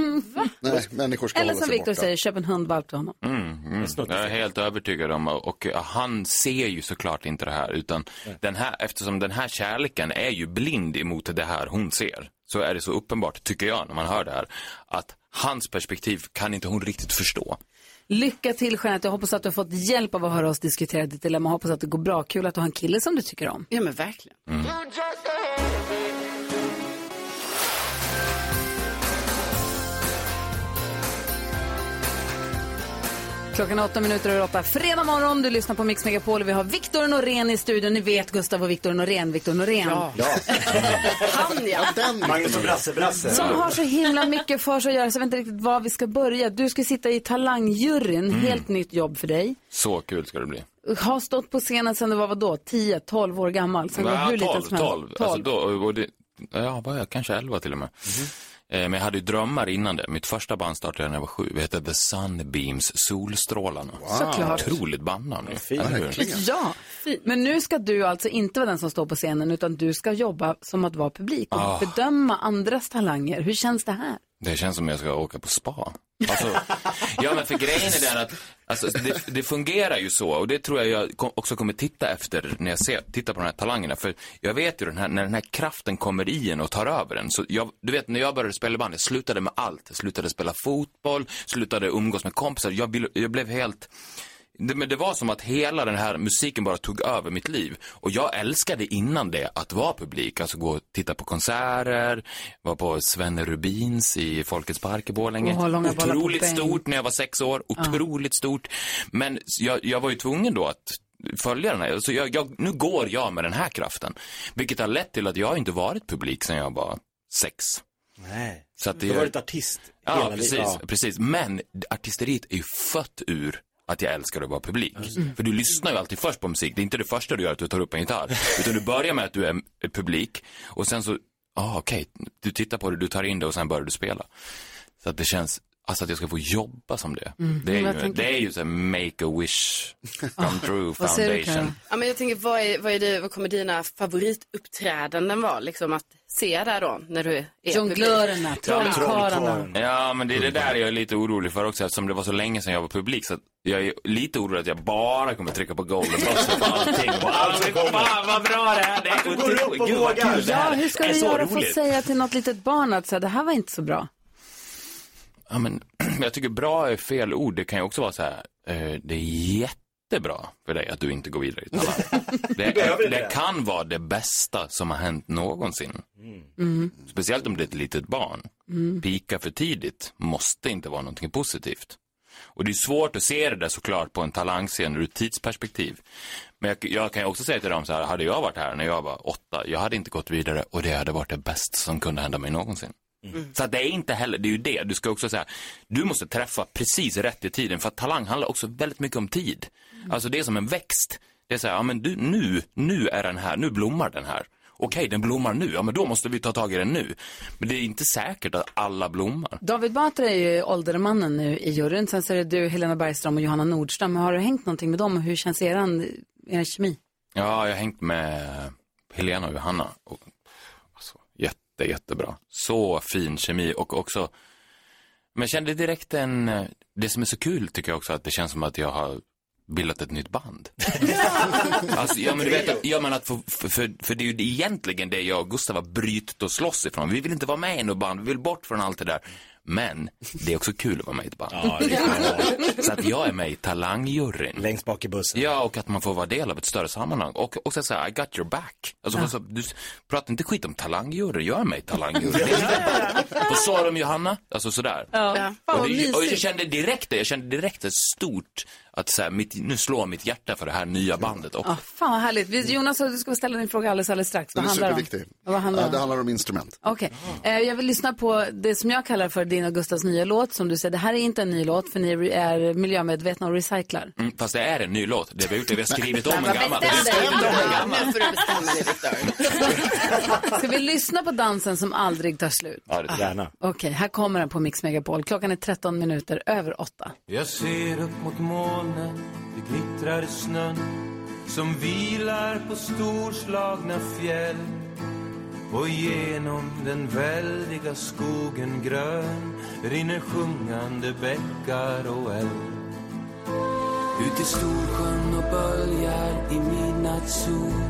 Nej, människor ska Eller hålla som sig Viktor borta. säger, köp en hundvalp till honom. Mm, jag är helt övertygad om och han ser ju såklart inte det här utan den här, eftersom den här kärleken är ju blind emot det här hon ser så är det så uppenbart, tycker jag, när man hör det här att hans perspektiv kan inte hon riktigt förstå. Lycka till Jeanette, jag hoppas att du har fått hjälp av att höra oss diskutera ditt dilemma. Jag hoppas att det går bra. Kul att du har en kille som du tycker om. Ja men verkligen. Klockan är åtta minuter över åtta. Fredag morgon, du lyssnar på Mix Megapol och vi har Viktor Norén i studion. Ni vet Gustav och Viktor Norén. Viktor Norén. Ja. Han ja. Magnus och Brasse, Brasse. Som har så himla mycket för sig att göra så jag vet inte riktigt var vi ska börja. Du ska sitta i talangjuryn, helt nytt jobb för dig. Så kul ska det bli. har stått på scenen sedan du var vadå, 10, 12 år gammal? Sen Ja, hur liten 12, som helst? 12. Alltså då, och det, ja, var jag kanske 11 till och med. Eh, Men jag hade ju drömmar innan det. Mitt första band startade när jag var sju. Vi hette The Sunbeams, Solstrålarna. Såklart. Otroligt bandnamn. Verkligen. Ja, men nu ska du alltså inte vara den som står på scenen utan du ska jobba som att vara publik och Ah. bedöma andras talanger. Hur känns det här? Det känns som jag ska åka på spa. Alltså, ja, men för grejen är den att alltså, det, det fungerar ju så och det tror jag jag också kommer titta efter när jag ser, tittar på de här talangerna. För jag vet ju den här, när den här kraften kommer i en och tar över en. Så jag, du vet, när jag började spela i band, jag slutade med allt. Jag slutade spela fotboll, slutade umgås med kompisar. Jag, jag blev helt... Det, men det var som att hela den här musiken bara tog över mitt liv. Och jag älskade innan det att vara publik. Alltså gå och titta på konserter, vara på Svenne Rubins i Folkets park i Borlänge. Otroligt stort när jag var sex år. Otroligt stort. Men jag, jag var ju tvungen då att följa den här. Så jag, jag, nu går jag med den här kraften. Vilket har lett till att jag inte varit publik sedan jag var sex. Nej. Så att det Du har varit artist Ja, hela precis, livet. Ja. precis. Men artisteriet är ju fött ur att jag älskar att vara publik. För du lyssnar ju alltid först på musik. Det är inte det första du gör att du tar upp en gitarr. Utan du börjar med att du är publik och sen så, ah, okej, du tittar på det, du tar in det och sen börjar du spela. Så att det känns, alltså att jag ska få jobba som det. Det är ju, tänker- det är ju så här make a wish come true vad säger du, foundation. Ja, men jag tänker, vad, är, vad, är det, vad kommer dina favorituppträdanden vara? Liksom att se där då, när du är? Jonglörerna, trollkarlarna. Ja, men det är det där jag är lite orolig för också eftersom det var så länge sedan jag var publik. Så att jag är lite orolig att jag bara kommer trycka på golden buzzer på allting. Wow, fan vad bra det är! Det är går upp och vågar. kul det Ja, här hur ska du göra för att säga till något litet barn att så här, det här var inte så bra? Ja, men, jag tycker bra är fel ord. Det kan ju också vara så här, eh, det är jättebra för dig att du inte går vidare i talang. det, är, det. kan vara det bästa som har hänt någonsin. Speciellt om det är ett litet barn. Pika för tidigt måste inte vara någonting positivt. Och det är svårt att se det där såklart på en talangscen ur ett tidsperspektiv. Men jag, jag kan ju också säga till dem så här, hade jag varit här när jag var åtta, jag hade inte gått vidare och det hade varit det bästa som kunde hända mig någonsin. Så att det är inte heller, det är ju det, du ska också säga, du måste träffa precis rätt i tiden för att talang handlar också väldigt mycket om tid. Alltså det är som en växt. Det är så här, ja men du, nu, nu är den här, nu blommar den här. Okej, den blommar nu, ja men då måste vi ta tag i den nu. Men det är inte säkert att alla blommar. David Batra är ju åldermannen nu i juryn. Sen så är det du, Helena Bergström och Johanna Nordström. Har du hängt någonting med dem och hur känns eran, er kemi? Ja, jag har hängt med Helena och Johanna. Och, jätte, jättebra. Så fin kemi och också, men jag kände direkt en, det som är så kul tycker jag också att det känns som att jag har bildat ett nytt band. alltså, ja, men du vet, ja, men att för, för, för, det är ju egentligen det jag och Gustav har brytit och slåss ifrån. Vi vill inte vara med i något band, vi vill bort från allt det där. Men det är också kul att vara med i ett band. Ja, Så att jag är med i talangjuryn. Längst bak i bussen. Ja, och att man får vara del av ett större sammanhang. Och också säga, I got your back. Alltså, alltså, du pratar inte skit om talangjuryn, jag är med i talangjuryn. och så har de Johanna, alltså sådär. Ja. Och, det, och jag kände direkt det, jag kände direkt det stort att så här, mitt, nu slår mitt hjärta för det här nya bandet. Och, Ja, fan vad härligt. Vi- Jonas, du ska ställa din fråga alldeles, alldeles strax. Vad Den är handlar det om? superviktig. Vad handlar Ja, det om? handlar om instrument. Okej, eh, jag vill lyssna på det som jag kallar för din och Gustavs nya låt. Som du säger, det här är inte en ny låt för ni är miljömedvetna och recyclar. mm, fast det är en ny låt, det vi har gjort, vi har skrivit om en gammal. Ja, gammal. nu får du bestämma dig, Viktor. Ska vi lyssna på dansen som aldrig tar slut? Ja, det- Gärna. Okej, här kommer den på Mix Megapol. Klockan är 13 minuter över 8. Jag ser upp mot molnen, det glittrar i snön som vilar på storslagna fjäll. Och genom den väldiga skogen grön rinner sjungande bäckar och älv. Ut i Storsjön och böljar i midnattssol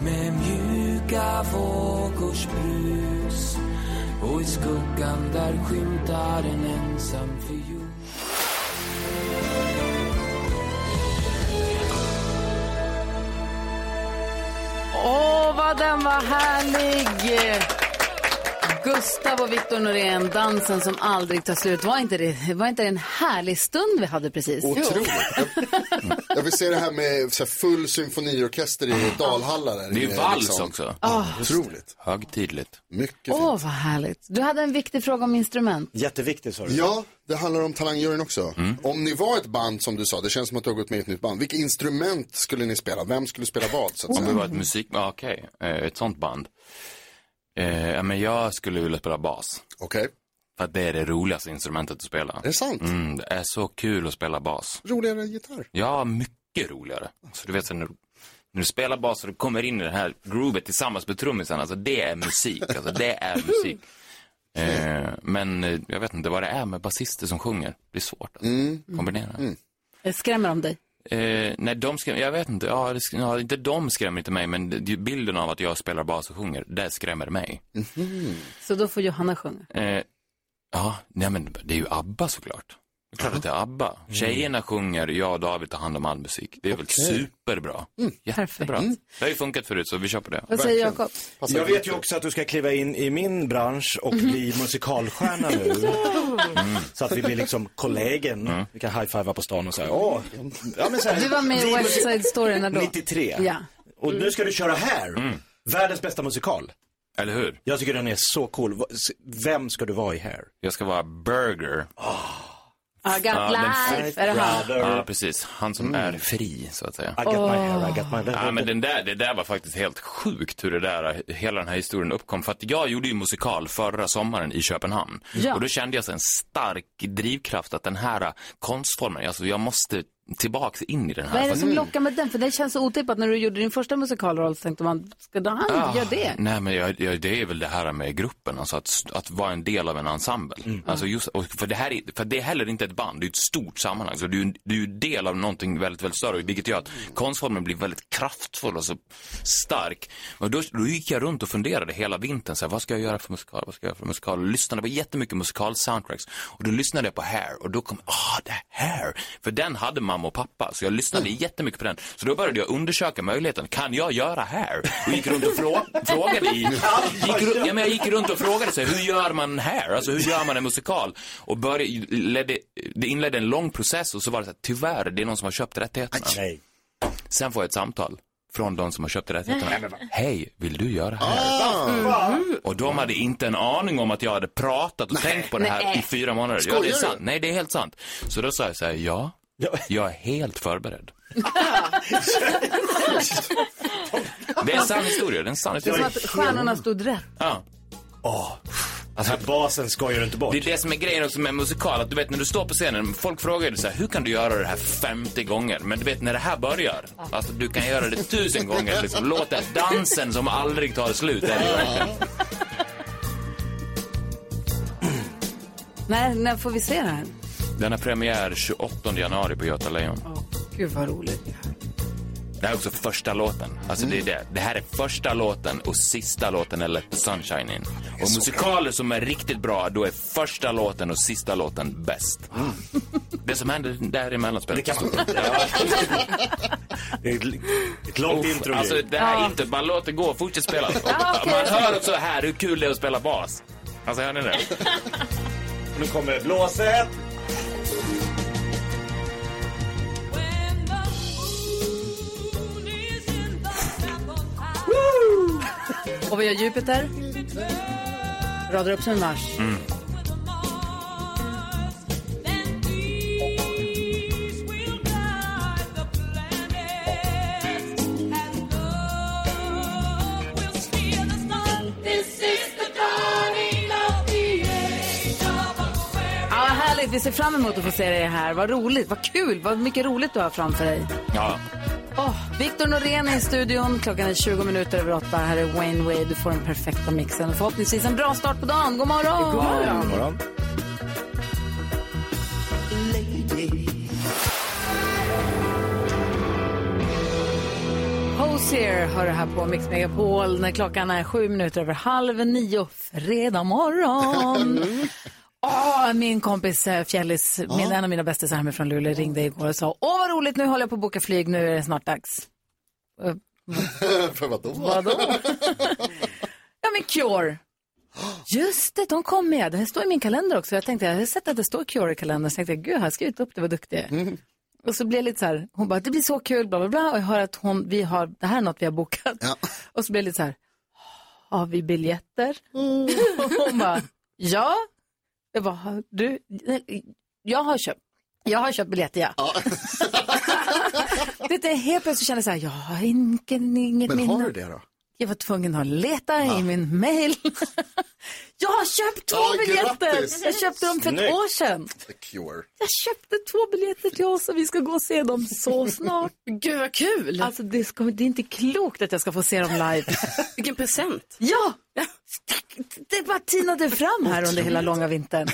med mjuka vågors brus. Och i skuggan där skymtar en ensam fiol. Åh, vad den var härlig! Gustav och Viktor Norén, dansen som aldrig tar slut. Var inte det, var inte det en härlig stund vi hade precis? Otroligt. Jag, jag vill se det här med så här, full symfoniorkester i Dalhalla. Där, Det är ju Eh, vals liksom. också. Otroligt. Högtidligt. Mycket Åh, fint. vad härligt. Du hade en viktig fråga om instrument. Jätteviktigt sa du. Ja, det handlar om talangjuryn också. Om ni var ett band som du sa, det känns som att du har gått med i ett nytt band. Vilka instrument skulle ni spela? Vem skulle spela vad? Så att Om vi säga? var ett musik... Okej, eh, ett sånt band. Eh, men jag skulle vilja spela bas. Okej, För att det är det roligaste instrumentet att spela. är det sant? Mm, det är så kul att spela bas. Roligare än gitarr? Ja, mycket roligare. Så du vet, så när, du, när du spelar bas och du kommer in i det här groovet tillsammans med trummisen, alltså det är musik. Alltså det är musik. Eh, men eh, jag vet inte vad det är med basister som sjunger. Det är svårt att kombinera. Jag skrämmer om dig. Eh, nej, de skrämmer, jag vet inte, ja, det, sk- ja, inte de skrämmer inte mig, men bilden av att jag spelar bas och sjunger, det skrämmer mig. Så då får Johanna sjunga. Eh, ja, nej men det är ju ABBA såklart. Klart att det är ABBA. Tjejerna sjunger, jag och David tar hand om all musik. Det är väl superbra. Jättebra. Det har ju funkat förut, så vi på det. Vad säger Jakob? Jag vet ju också att du ska kliva in i min bransch och bli musikalstjärna nu. Mm. Så att vi blir liksom kollegen. Vi kan high-fivea på stan och säga, åh. Ja, men så här, Du var med i West Side Story när då? 93. Ja. Och nu ska du köra här. Världens bästa musikal. Eller hur? Jag tycker den är så cool. Vem ska du vara i här? Jag ska vara Burger. I got Ja, life. Är det han? Ja, precis. Han som är fri, så att säga. I got my hair, I got my Ja, men den där, det där var faktiskt helt sjukt hur det där, hela den här historien uppkom. För att jag gjorde ju musikal förra sommaren i Köpenhamn. Ja. Och då kände jag så en stark drivkraft att den här konstformen, alltså jag måste tillbaks in i den här. Vad är det För- som lockar med den? För det känns så otippat. När du gjorde din första musikalroll så tänkte man, ska då han Ah, göra det? Nej, men jag, jag, det är väl det här med gruppen, alltså att, att vara en del av en ensemble. Mm. Alltså just, och för, det här är, för det är heller inte ett band, det är ett stort sammanhang. Så du, du är del av någonting väldigt, väldigt större, vilket gör att konstformen blir väldigt kraftfull och så stark. Och då, då gick jag runt och funderade hela vintern, så här, vad ska jag göra för musikal, vad ska jag göra för musikal? Och lyssnade på jättemycket musikal-soundtracks. Och då lyssnade jag på Hair, och då kom, ah, det här. För den hade mamma och pappa, så jag lyssnade jättemycket på den. Så då började jag undersöka möjligheten, kan jag göra Hair? Och gick runt och frå- frågade i, gick, ja, men jag gick runt och frågade sig, hur gör man Hair? Alltså hur gör man en musikal? Och började, ledde, det inledde en lång process och så var det så här, tyvärr, det är någon som har köpt rättigheterna. Nej. Sen får jag ett samtal från de som har köpt rättigheterna. Hej, vill du göra Hair? Och de hade inte en aning om att jag hade pratat och tänkt på det här Nej. i fyra månader. Ja, det är sant. Nej, det är helt sant. Så då sa jag så här, ja, jag är helt förberedd. Det är en sann historia, det är en sann Det är historia. som att stjärnorna stod rätt. Ja. Alltså basen skojar du inte bort. Det är det som är grejen också med musikal, att du vet när du står på scenen, folk frågar dig så här, hur kan du göra det här 50 gånger? Men du vet när det här börjar, alltså du kan göra det tusen gånger, liksom, låt det, dansen som aldrig tar slut, är det ju verkligen. När, när får vi se det här? Den har premiär 28 januari på Göta Lejon. Gud vad roligt. Det här är också första låten. Alltså det är det. Det här är första låten och sista låten är Let the sunshine in. Och musikaler som är riktigt bra, då är första låten och sista låten bäst. Det som händer däremellan spelar Det kan man. Det är ett, långt intro. Alltså det här är inte, bara låt det gå, fortsätt spela. Ja. Man hör också här hur kul det är att spela bas. Alltså hör ni det? Nu kommer blåset. Och vi har Jupiter. Radar upp som en Mars. Mm. Vi ser fram emot att få se dig här. Vad roligt, vad kul, vad mycket roligt du har framför dig. Ja. Oh, Viktor Norén är i studion. Klockan är 20 minuter över åtta. Här är Wayne Wade. Du får den perfekta mixen. Förhoppningsvis en bra start på dagen. God morgon! God morgon. Morgon. Hosier har det här på Mix Megapol när klockan är sju minuter över halv nio fredag morgon. Åh, min kompis eh, Fjällis, min, en av mina bästisar hemifrån Luleå ringde igår och sa Åh vad roligt, nu håller jag på att boka flyg, nu är det snart dags. Eh, För vadå? Vadå? ja men Cure. Just det, de kom med. Det här står i min kalender också. Jag tänkte, jag har sett att det står Cure i kalendern. Så tänkte jag, gud, jag har skrivit upp det, vad duktig är. Och så blev jag lite så här, hon bara, det blir så kul, bla bla bla. Och jag hör att hon, vi har, det här är något vi har bokat. Och så blev jag lite så här, har vi biljetter? Och hon bara, ja. Jag bara, "Har du, jag har köpt. Jag har köpt biljetter, ja. det är helt plötsligt kände jag så här, jag har inget, inget Men minne. har du det då? Jag var tvungen att leta i min mail. jag har köpt två Ja, biljetter! grattis! Jag köpte dem för ett Snyggt. år sedan. The Cure. Jag köpte två biljetter till oss och vi ska gå och se dem så snart. Gud vad kul! Alltså det, ska, det är inte klokt att jag ska få se dem live. Vilken present! Ja! Det bara tinade fram här under hela långa vintern.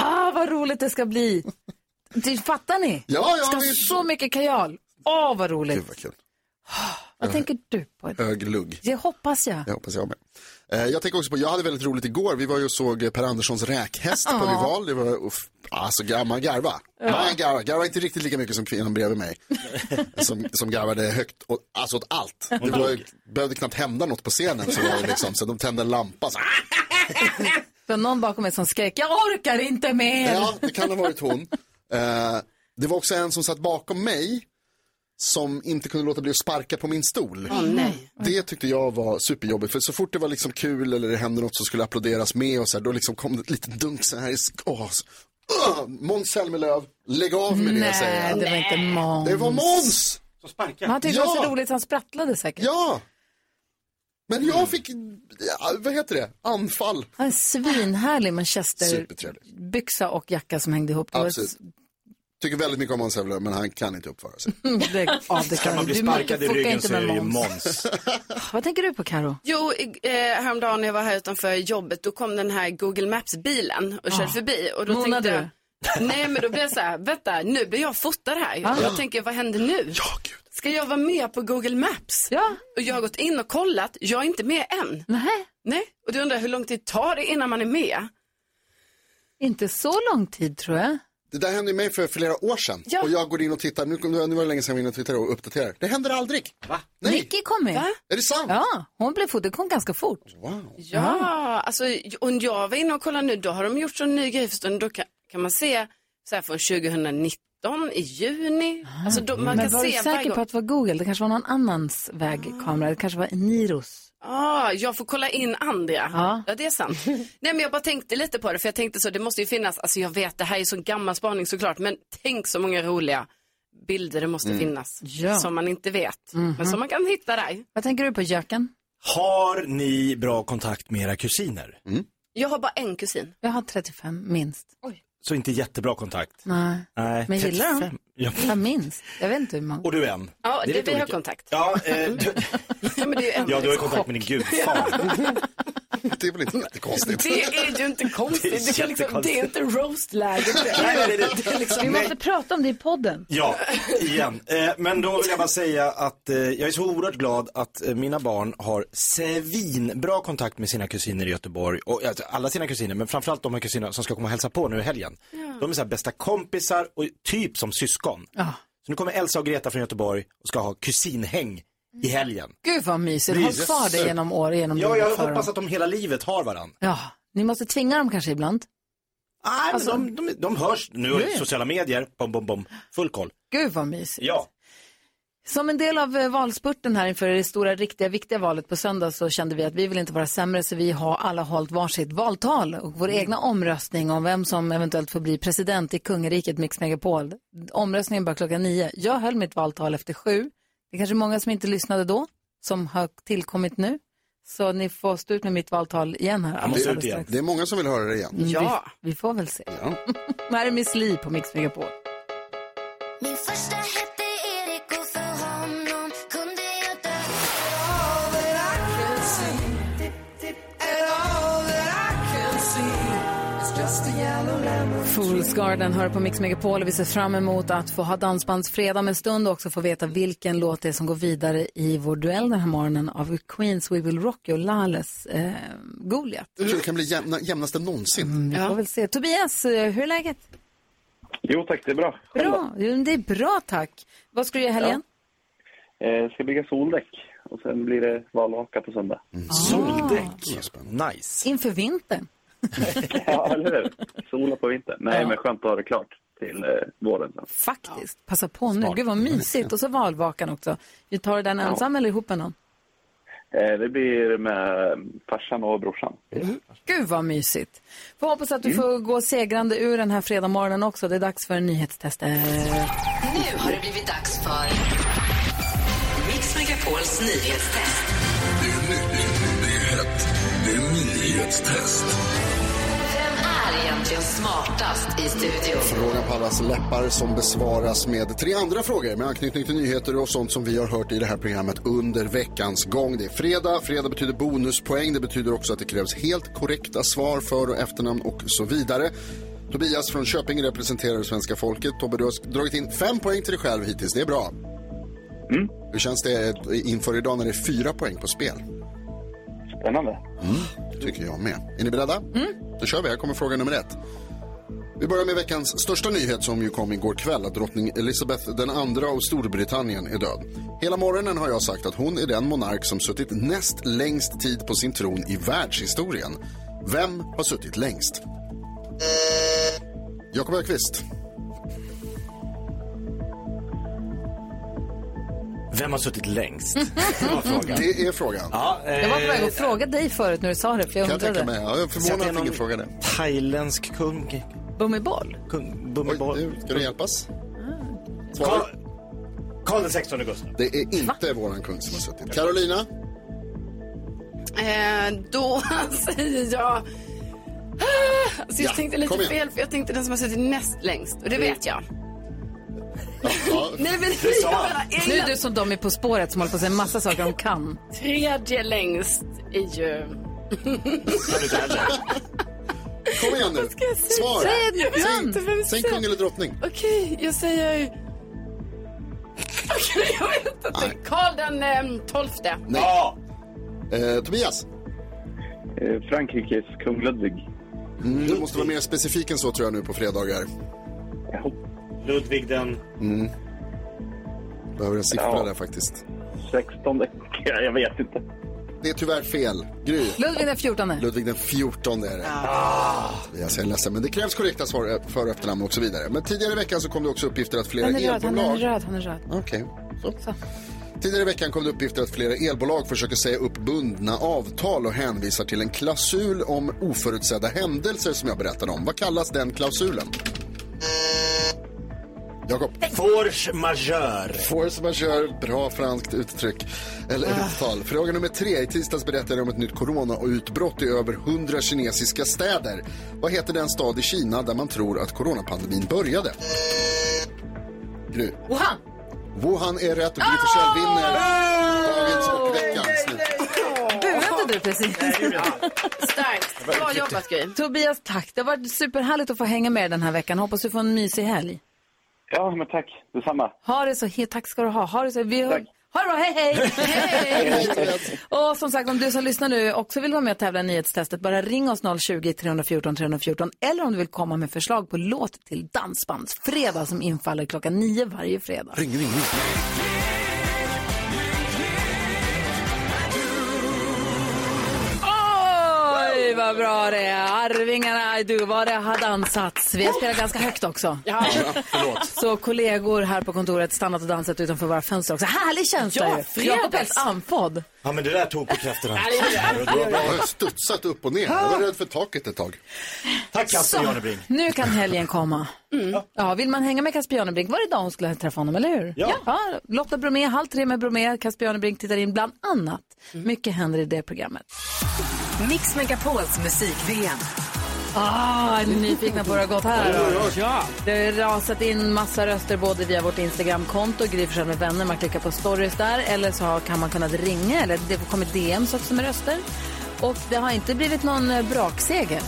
Ah, vad roligt det ska bli. Det, fattar ni? Ja, ja, ska vi- så mycket kajal. Åh, vad roligt. Gud vad kul. Vad tänker du på? Hög lugg. Det hoppas jag. Jag hoppas jag med. Eh, Jag tänker också på, jag hade väldigt roligt igår. Vi var ju och såg Per Anderssons räkhäst på Ja. Rival. Det var, uff, alltså man garva. Man garva. Garva inte riktigt lika mycket som kvinnan bredvid mig. som, som garvade högt, och, alltså åt allt. Det var, ju- behövde knappt hända något på scenen. Så, var det liksom, så de tände en lampa. Så, Det var någon bakom mig som skrek, jag orkar inte mer. Ja, det kan ha varit hon. Eh, det var också en som satt bakom mig som inte kunde låta bli att sparka på min stol. Nej. Det tyckte jag var superjobbigt, för så fort det var liksom kul eller det hände något som skulle applåderas med och så här, då liksom kom det ett litet dunk så här åh, Åh, Måns Zelmerlöw, lägg av med det säger Nej, jag. det var inte Måns. Det var Måns! Som han tyckte det var Ja. så roligt så han sprattlade säkert. Ja! Men jag fick, ja, vad heter det, anfall. Han är svinhärlig manchesterbyxa och jacka som hängde ihop. Det var Absolut. Tycker väldigt mycket om Måns Zelmerlöw, men han kan inte uppföra sig. det, ja, det Kan man bli du sparkad i ryggen inte så är det ju Måns. Vad tänker du på Karo? Jo, eh, häromdagen när jag var här utanför jobbet, då kom den här Google Maps-bilen och körde förbi. Och då Månade tänkte jag, nej men då blev jag så här, vänta, nu blir jag fotad här. Och jag tänker, vad händer nu? Ja, gud. Ska jag vara med på Google Maps? Ja. Och jag har gått in och kollat, jag är inte med än. Nej, Nej, och du undrar hur lång tid tar det innan man är med? inte så lång tid tror jag. Det där hände ju mig för flera år sedan. Ja. Och jag går in och tittar, nu, nu var det länge sedan jag var inne och tittade och uppdaterade. Det händer aldrig. Va? Nej, Nicky kom med. är det sant? Ja, hon blev kom ganska fort. Wow. Ja, alltså och jag var inne och kollade nu, då har de gjort så en ny grej förstås. Då kan, kan man se så här från 2019 i juni. Alltså då, man Ah. Men kan var du se varje säker på att det var Google? Det kanske var någon annans vägkamera. Det kanske var Niros. Ah, jag får kolla in andra. Ja. Ja. det är sant. Nej, men jag bara tänkte lite på det, för jag tänkte så, det måste ju finnas, alltså jag vet, det här är så gammal spaning såklart, men tänk så många roliga bilder det måste finnas. Ja. Mhm. Som man inte vet, men som man kan hitta där. Vad tänker du på Jöken? Har ni bra kontakt med era kusiner? Jag har bara en kusin. Jag har 35 minst. Så inte jättebra kontakt? Nej, Nej. Men gillar de? 35. Ja. jag minst. Jag vet inte hur många. Och du en? Ja, är det, lite vi har olika. kontakt. Ja, eh, du, Ja, men det är ju en ja, du har ju kontakt med din gudfar. Det är väl inte jättekonstigt. Det är ju inte konstigt. Det är Det, kan liksom, det är inte roast-läge. Nej, nej, det- Det är liksom, Vi Nej. måste prata om det i podden. Ja, igen. Eh, men då vill jag bara säga att eh, jag är så oerhört glad att eh, mina barn har svinbra kontakt med sina kusiner i Göteborg. Och alltså, alla sina kusiner, men framförallt de här kusinerna som ska komma och hälsa på nu i helgen. De är så här bästa kompisar och typ som syskon. Ja. Så nu kommer Elsa och Greta från Göteborg och ska ha kusinhäng i helgen. Gud vad mysigt. Håll kvar det genom år, genom Ja, jag hoppas dem. att de hela livet har varandra. Ja, ni måste tvinga dem kanske ibland. Nej, Alltså- men de, de, de hörs. Nu det sociala medier, bom, bom, bom. Full koll. Gud vad mysigt. Ja. Som en del av eh, valspurten här inför det stora, riktiga, viktiga valet på söndag så kände vi att vi vill inte vara sämre så vi har alla hållit varsitt valtal och vår egna omröstning om vem som eventuellt får bli president i kungariket Mix Megapol. Omröstningen börjar klockan nio. Jag höll mitt valtal efter sju. Det är kanske många som inte lyssnade då, som har tillkommit nu. Så ni får stå ut med mitt valtal igen här. Jag måste alldeles ut igen. Det är många som vill höra det igen. Mm, Ja. Vi, vi får väl se. Ja. här är Miss Li på Mix Megapol. Min första Fools Garden hör på Mix Megapol och vi ser fram emot att få ha dansbandsfredag om en stund och också få veta vilken låt det är som går vidare i vår duell den här morgonen av Queens We Will Rock You och Lales eh, Goliat. Jag tror det kan bli jämna, jämnaste någonsin. Vi får väl se. Tobias, eh, hur är läget? Jo tack, det är bra. Bra, Jo, det är bra tack. Vad ska du göra i helgen? Eh, ska bygga soldäck. och sen blir det valvaka på söndag. Soldäck. Nice. Inför vintern. Ja, eller hur? Sola på vintern. Nej, men skönt att ha det klart till eh, våren sen. Faktiskt. Passa på nu. Gud vad mysigt. Och så valvakan också. Vi tar den ensam eller ihop med någon? Eh, det blir med farsan och brorsan. Gud vad mysigt. Får hoppas att du får gå segrande ur den här fredagmorgonen också. Det är dags för nyhetstestet. Nu har det blivit dags för Mix Megapols nyhetstest. Det är nytt, det är hett, det är nyhetstest. Egentligen smartast i studion? Frågan på allas läppar som besvaras med tre andra frågor med anknytning till nyheter och sånt som vi har hört i det här programmet under veckans gång. Det är fredag. Fredag betyder bonuspoäng. Det betyder också att det krävs helt korrekta svar, för och efternamn och så vidare. Tobias från Köping representerar svenska folket. Tobbe, du har dragit in fem poäng till dig själv hittills. Det är bra. Hur känns det inför idag när det är fyra poäng på spel? Spännande. Det tycker jag med. Är ni beredda? Då kör vi. Här kommer fråga nummer ett. Vi börjar med veckans största nyhet som ju kom igår kväll att drottning Elizabeth den andra av Storbritannien är död. Hela morgonen har jag sagt att hon är den monark som suttit näst längst tid på sin tron i världshistorien. Vem har suttit längst? Jakob Öqvist. Vem har suttit längst? Det var frågan. Det är frågan. Ja, eh, Jag var på väg att fråga dig förut när du sa det, för jag Kan jag tänka undrade. mig. Ja, jag är så förvånad det är att ingen någon frågade. Thailändsk kung. Bumiboll? kung Oj, nu ska du hjälpas? Svar. Karl, Karl XVI Gustav. Det är inte våran kung som har suttit. Carolina. Eh, då säger jag... Alltså jag Ja, tänkte lite kom igen. fel, för jag tänkte den som har suttit näst längst. Och det vet jag. Nej, men Det sa jag han. menar, Nu är du som de är På spåret som håller på att säga en massa saker de kan. tredje längst är ju... Du? Kom igen nu. Svar. Säg ett namn! Säg kung eller drottning. Okej, jag säger... Okej, jag vet inte. Karl den eh, tolfte. Nej. Ja! Eh, Tobias. Eh, Frankrikes kung Ludvig. Mm, du måste vara mer specifik än så tror jag nu på fredagar. Jaha. Ludvig den... Behöver en siffra Ja. där faktiskt. 16. Ja, jag vet inte. Det är tyvärr fel. Gry. Ludvig den 14. Ludvig den 14 är det. Ah. Jag är ledsen, men det krävs korrekta svar eh, för och efternamn och så vidare. Men tidigare i veckan så kom det också uppgifter att flera Han är röd, han är elbolag... röd, han är röd. Okej, så. Tidigare i veckan kom det uppgifter att flera elbolag försöker säga upp bundna avtal och hänvisar till en klausul om oförutsedda händelser som jag berättade om. Vad kallas den klausulen? Jakob. Force majeure. Force majeure, bra franskt uttryck. Eller uttal. Fråga nummer tre. I tisdags berättade jag om ett nytt coronautbrott i över 100 kinesiska städer. Vad heter den stad i Kina där man tror att coronapandemin började? Gry. Wuhan! Wuhan är rätt och Gry Forssell vinner dagens och veckans slut. Buade du precis? Starkt. Bra jobbat, Gry. Tobias, tack. Det har varit superhärligt att få hänga med den här veckan. Hoppas du får en mysig helg. Ja, men tack. Detsamma. Ha det så he- Tack ska du ha. Ha det så... Vi har... Tack. Ha det bra, hej hej! och som sagt, om du som lyssnar nu också vill vara med och tävla i nyhetstestet, bara ring oss 020 314 314 eller om du vill komma med förslag på låt till Dansbandsfredag som infaller klockan nio varje fredag. Ring, ring, ring. Vad bra det är. Arvingarna, du vad det har dansats. Vi har spelat ganska högt också. Ja. Så kollegor här på kontoret stannat och dansat utanför våra fönster också. Härlig känsla Ja, ju. Jakob är helt andfådd. Ja, men det där tog på krafterna. Jag har studsat upp och ner. Jag var rädd för taket ett tag. Tack Kasper Janebring. Nu kan helgen komma. Ja, vill man hänga med Casper Janebrink var det idag hon skulle träffa honom, eller hur? Ja. Lotta Bromé, halv tre med Bromé, Casper Janebrink tittar in bland annat. Mycket händer i det programmet. Mix Megapols musik-VM. Ah, är ni nyfikna på hur det har gått här? Ja. Det har rasat in massa röster både via vårt Instagramkonto, Gry med vänner, man klickar på stories där, eller så kan man kunnat ringa, eller det har kommit DMs också med röster. Och det har inte blivit någon eh, brakseger,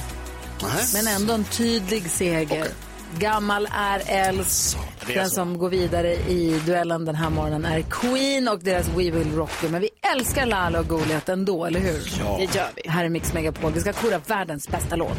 men ändå en tydlig seger. Okej. Gammal är äldst. Den så. som går vidare i duellen den här morgonen är Queen och deras We Will Rock You. Men vi älskar Lala och Goliat ändå, eller hur? Det gör vi. Här är Mix Megapol. Vi ska kora världens bästa låt.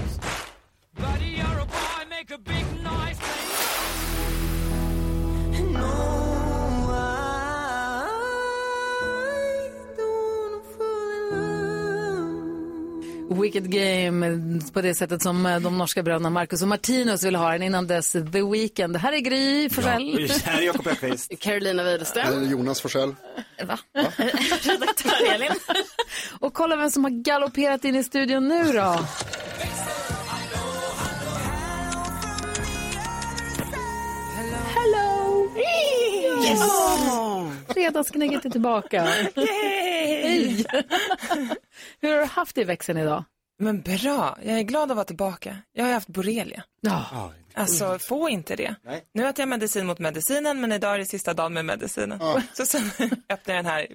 Wicked Game på det sättet som eh, de norska bröderna Marcus och Martinus vill ha den innan dess The Weeknd. Här är Gry Forssell. Här är Jakob Öqvist. Carolina Widerström. är Jonas Forsell. Va? Redaktör Elin. Och kolla vem som har galopperat in i studion nu då. Yes! Fredagsgnägget är tillbaka. Hej! Hur har du haft det i växeln idag? Men bra, jag är glad att vara tillbaka. Jag har haft borrelia. Ja. Alltså, få inte det. Nu äter jag medicin mot medicinen, men idag är det sista dagen med medicinen. Så sen öppnar jag den här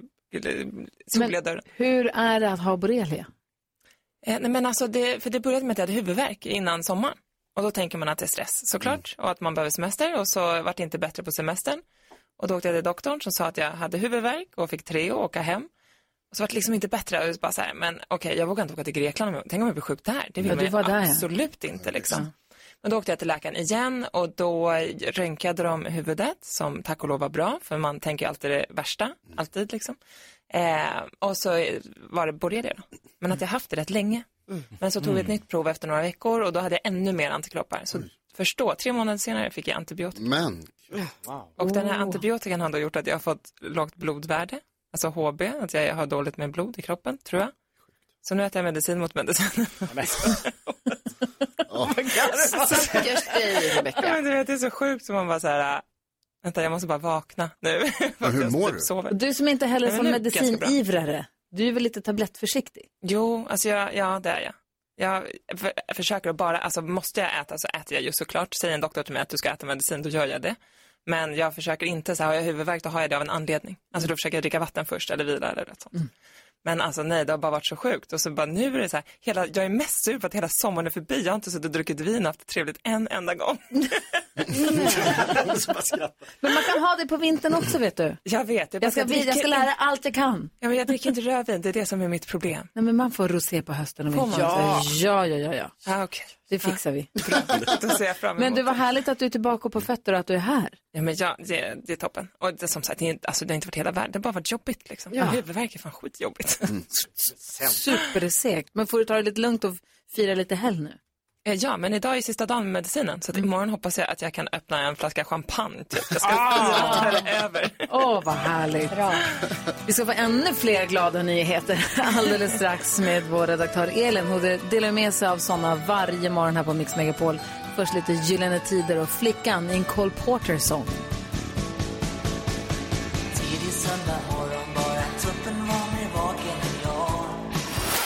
soliga dörren. Hur är det att ha borrelia? Eh, nej, men alltså det, för det började med att jag hade huvudvärk innan sommaren. Och då tänker man att det är stress såklart och att man behöver semester och så vart det inte bättre på semestern. Och då åkte jag till doktorn som sa att jag hade huvudvärk och fick tre och åka hem. Och så vart det liksom inte bättre. Och bara så här, men okej, jag vågar inte åka till Grekland. Tänk om jag blir sjuk där. Det vill Ja, man var där, ja. absolut inte liksom. Men då åkte jag till läkaren igen och då röntgade de huvudet som tack och lov var bra för man tänker alltid det värsta, alltid liksom. Eh, och så var det borrelia då. Men att jag haft det rätt länge. Men så tog vi ett nytt prov efter några veckor och då hade jag ännu mer antikroppar. Så förstå, tre månader senare fick jag antibiotika. Men, Och den här antibiotikan har då gjort att jag har fått lågt blodvärde, alltså HB, att jag har dåligt med blod i kroppen, tror jag. Så nu äter jag medicin mot medicin. Stackars dig, Rebecka. men du vet, det är så sjukt som man bara så här, vänta jag måste bara vakna nu. Men hur mår du? Sover. Du som inte heller är sån medicinivrare. Du är väl lite tablettförsiktig? Jo, alltså jag, ja det är jag. Jag för, försöker att bara, alltså måste jag äta så äter jag ju såklart. Säger en doktor till mig att du ska äta medicin, då gör jag det. Men jag försöker inte, så här, har jag huvudvärk då har jag det av en anledning. Alltså då försöker jag dricka vatten först eller vila eller något sånt. Mm. Men alltså nej, det har bara varit så sjukt. Och så bara nu är det så här, hela, jag är mest sur på att hela sommaren är förbi. Jag har inte suttit och druckit vin och haft det trevligt en enda gång. Men man kan ha det på vintern också vet du. Jag vet. Jag, Jag ska, dricker jag ska lära allt jag kan. Ja, men jag dricker inte rödvin, det är det som är mitt problem. Nej, men man får rosé på hösten. Och vintern. Ja, ja, ja, ja. Ja, okej. Det fixar vi. Då ser jag fram emot Men du, det. var härligt att du är tillbaka på fötter och att du är här. Ja, men ja, det, det är toppen. Och det, som sagt, det, är, inte- alltså, det har inte varit hela världen, det har bara varit jobbigt liksom. Ja. Ja. Huvudvärk är fan skitjobbigt. Supersegt. Men får du ta det lite lugnt och fira lite helg nu? Eh, ja, men idag är sista dagen med medicinen, så att imorgon hoppas jag att jag kan öppna en flaska champagne. Typ. Jag ska är över. Åh, vad härligt. Vi ska få ännu fler glada nyheter alldeles strax med vår redaktör Elin. Hon delar med sig av sådana varje morgon här på Mix Megapol. Först lite Gyllene Tider och Flickan i en Cole Porter-sång.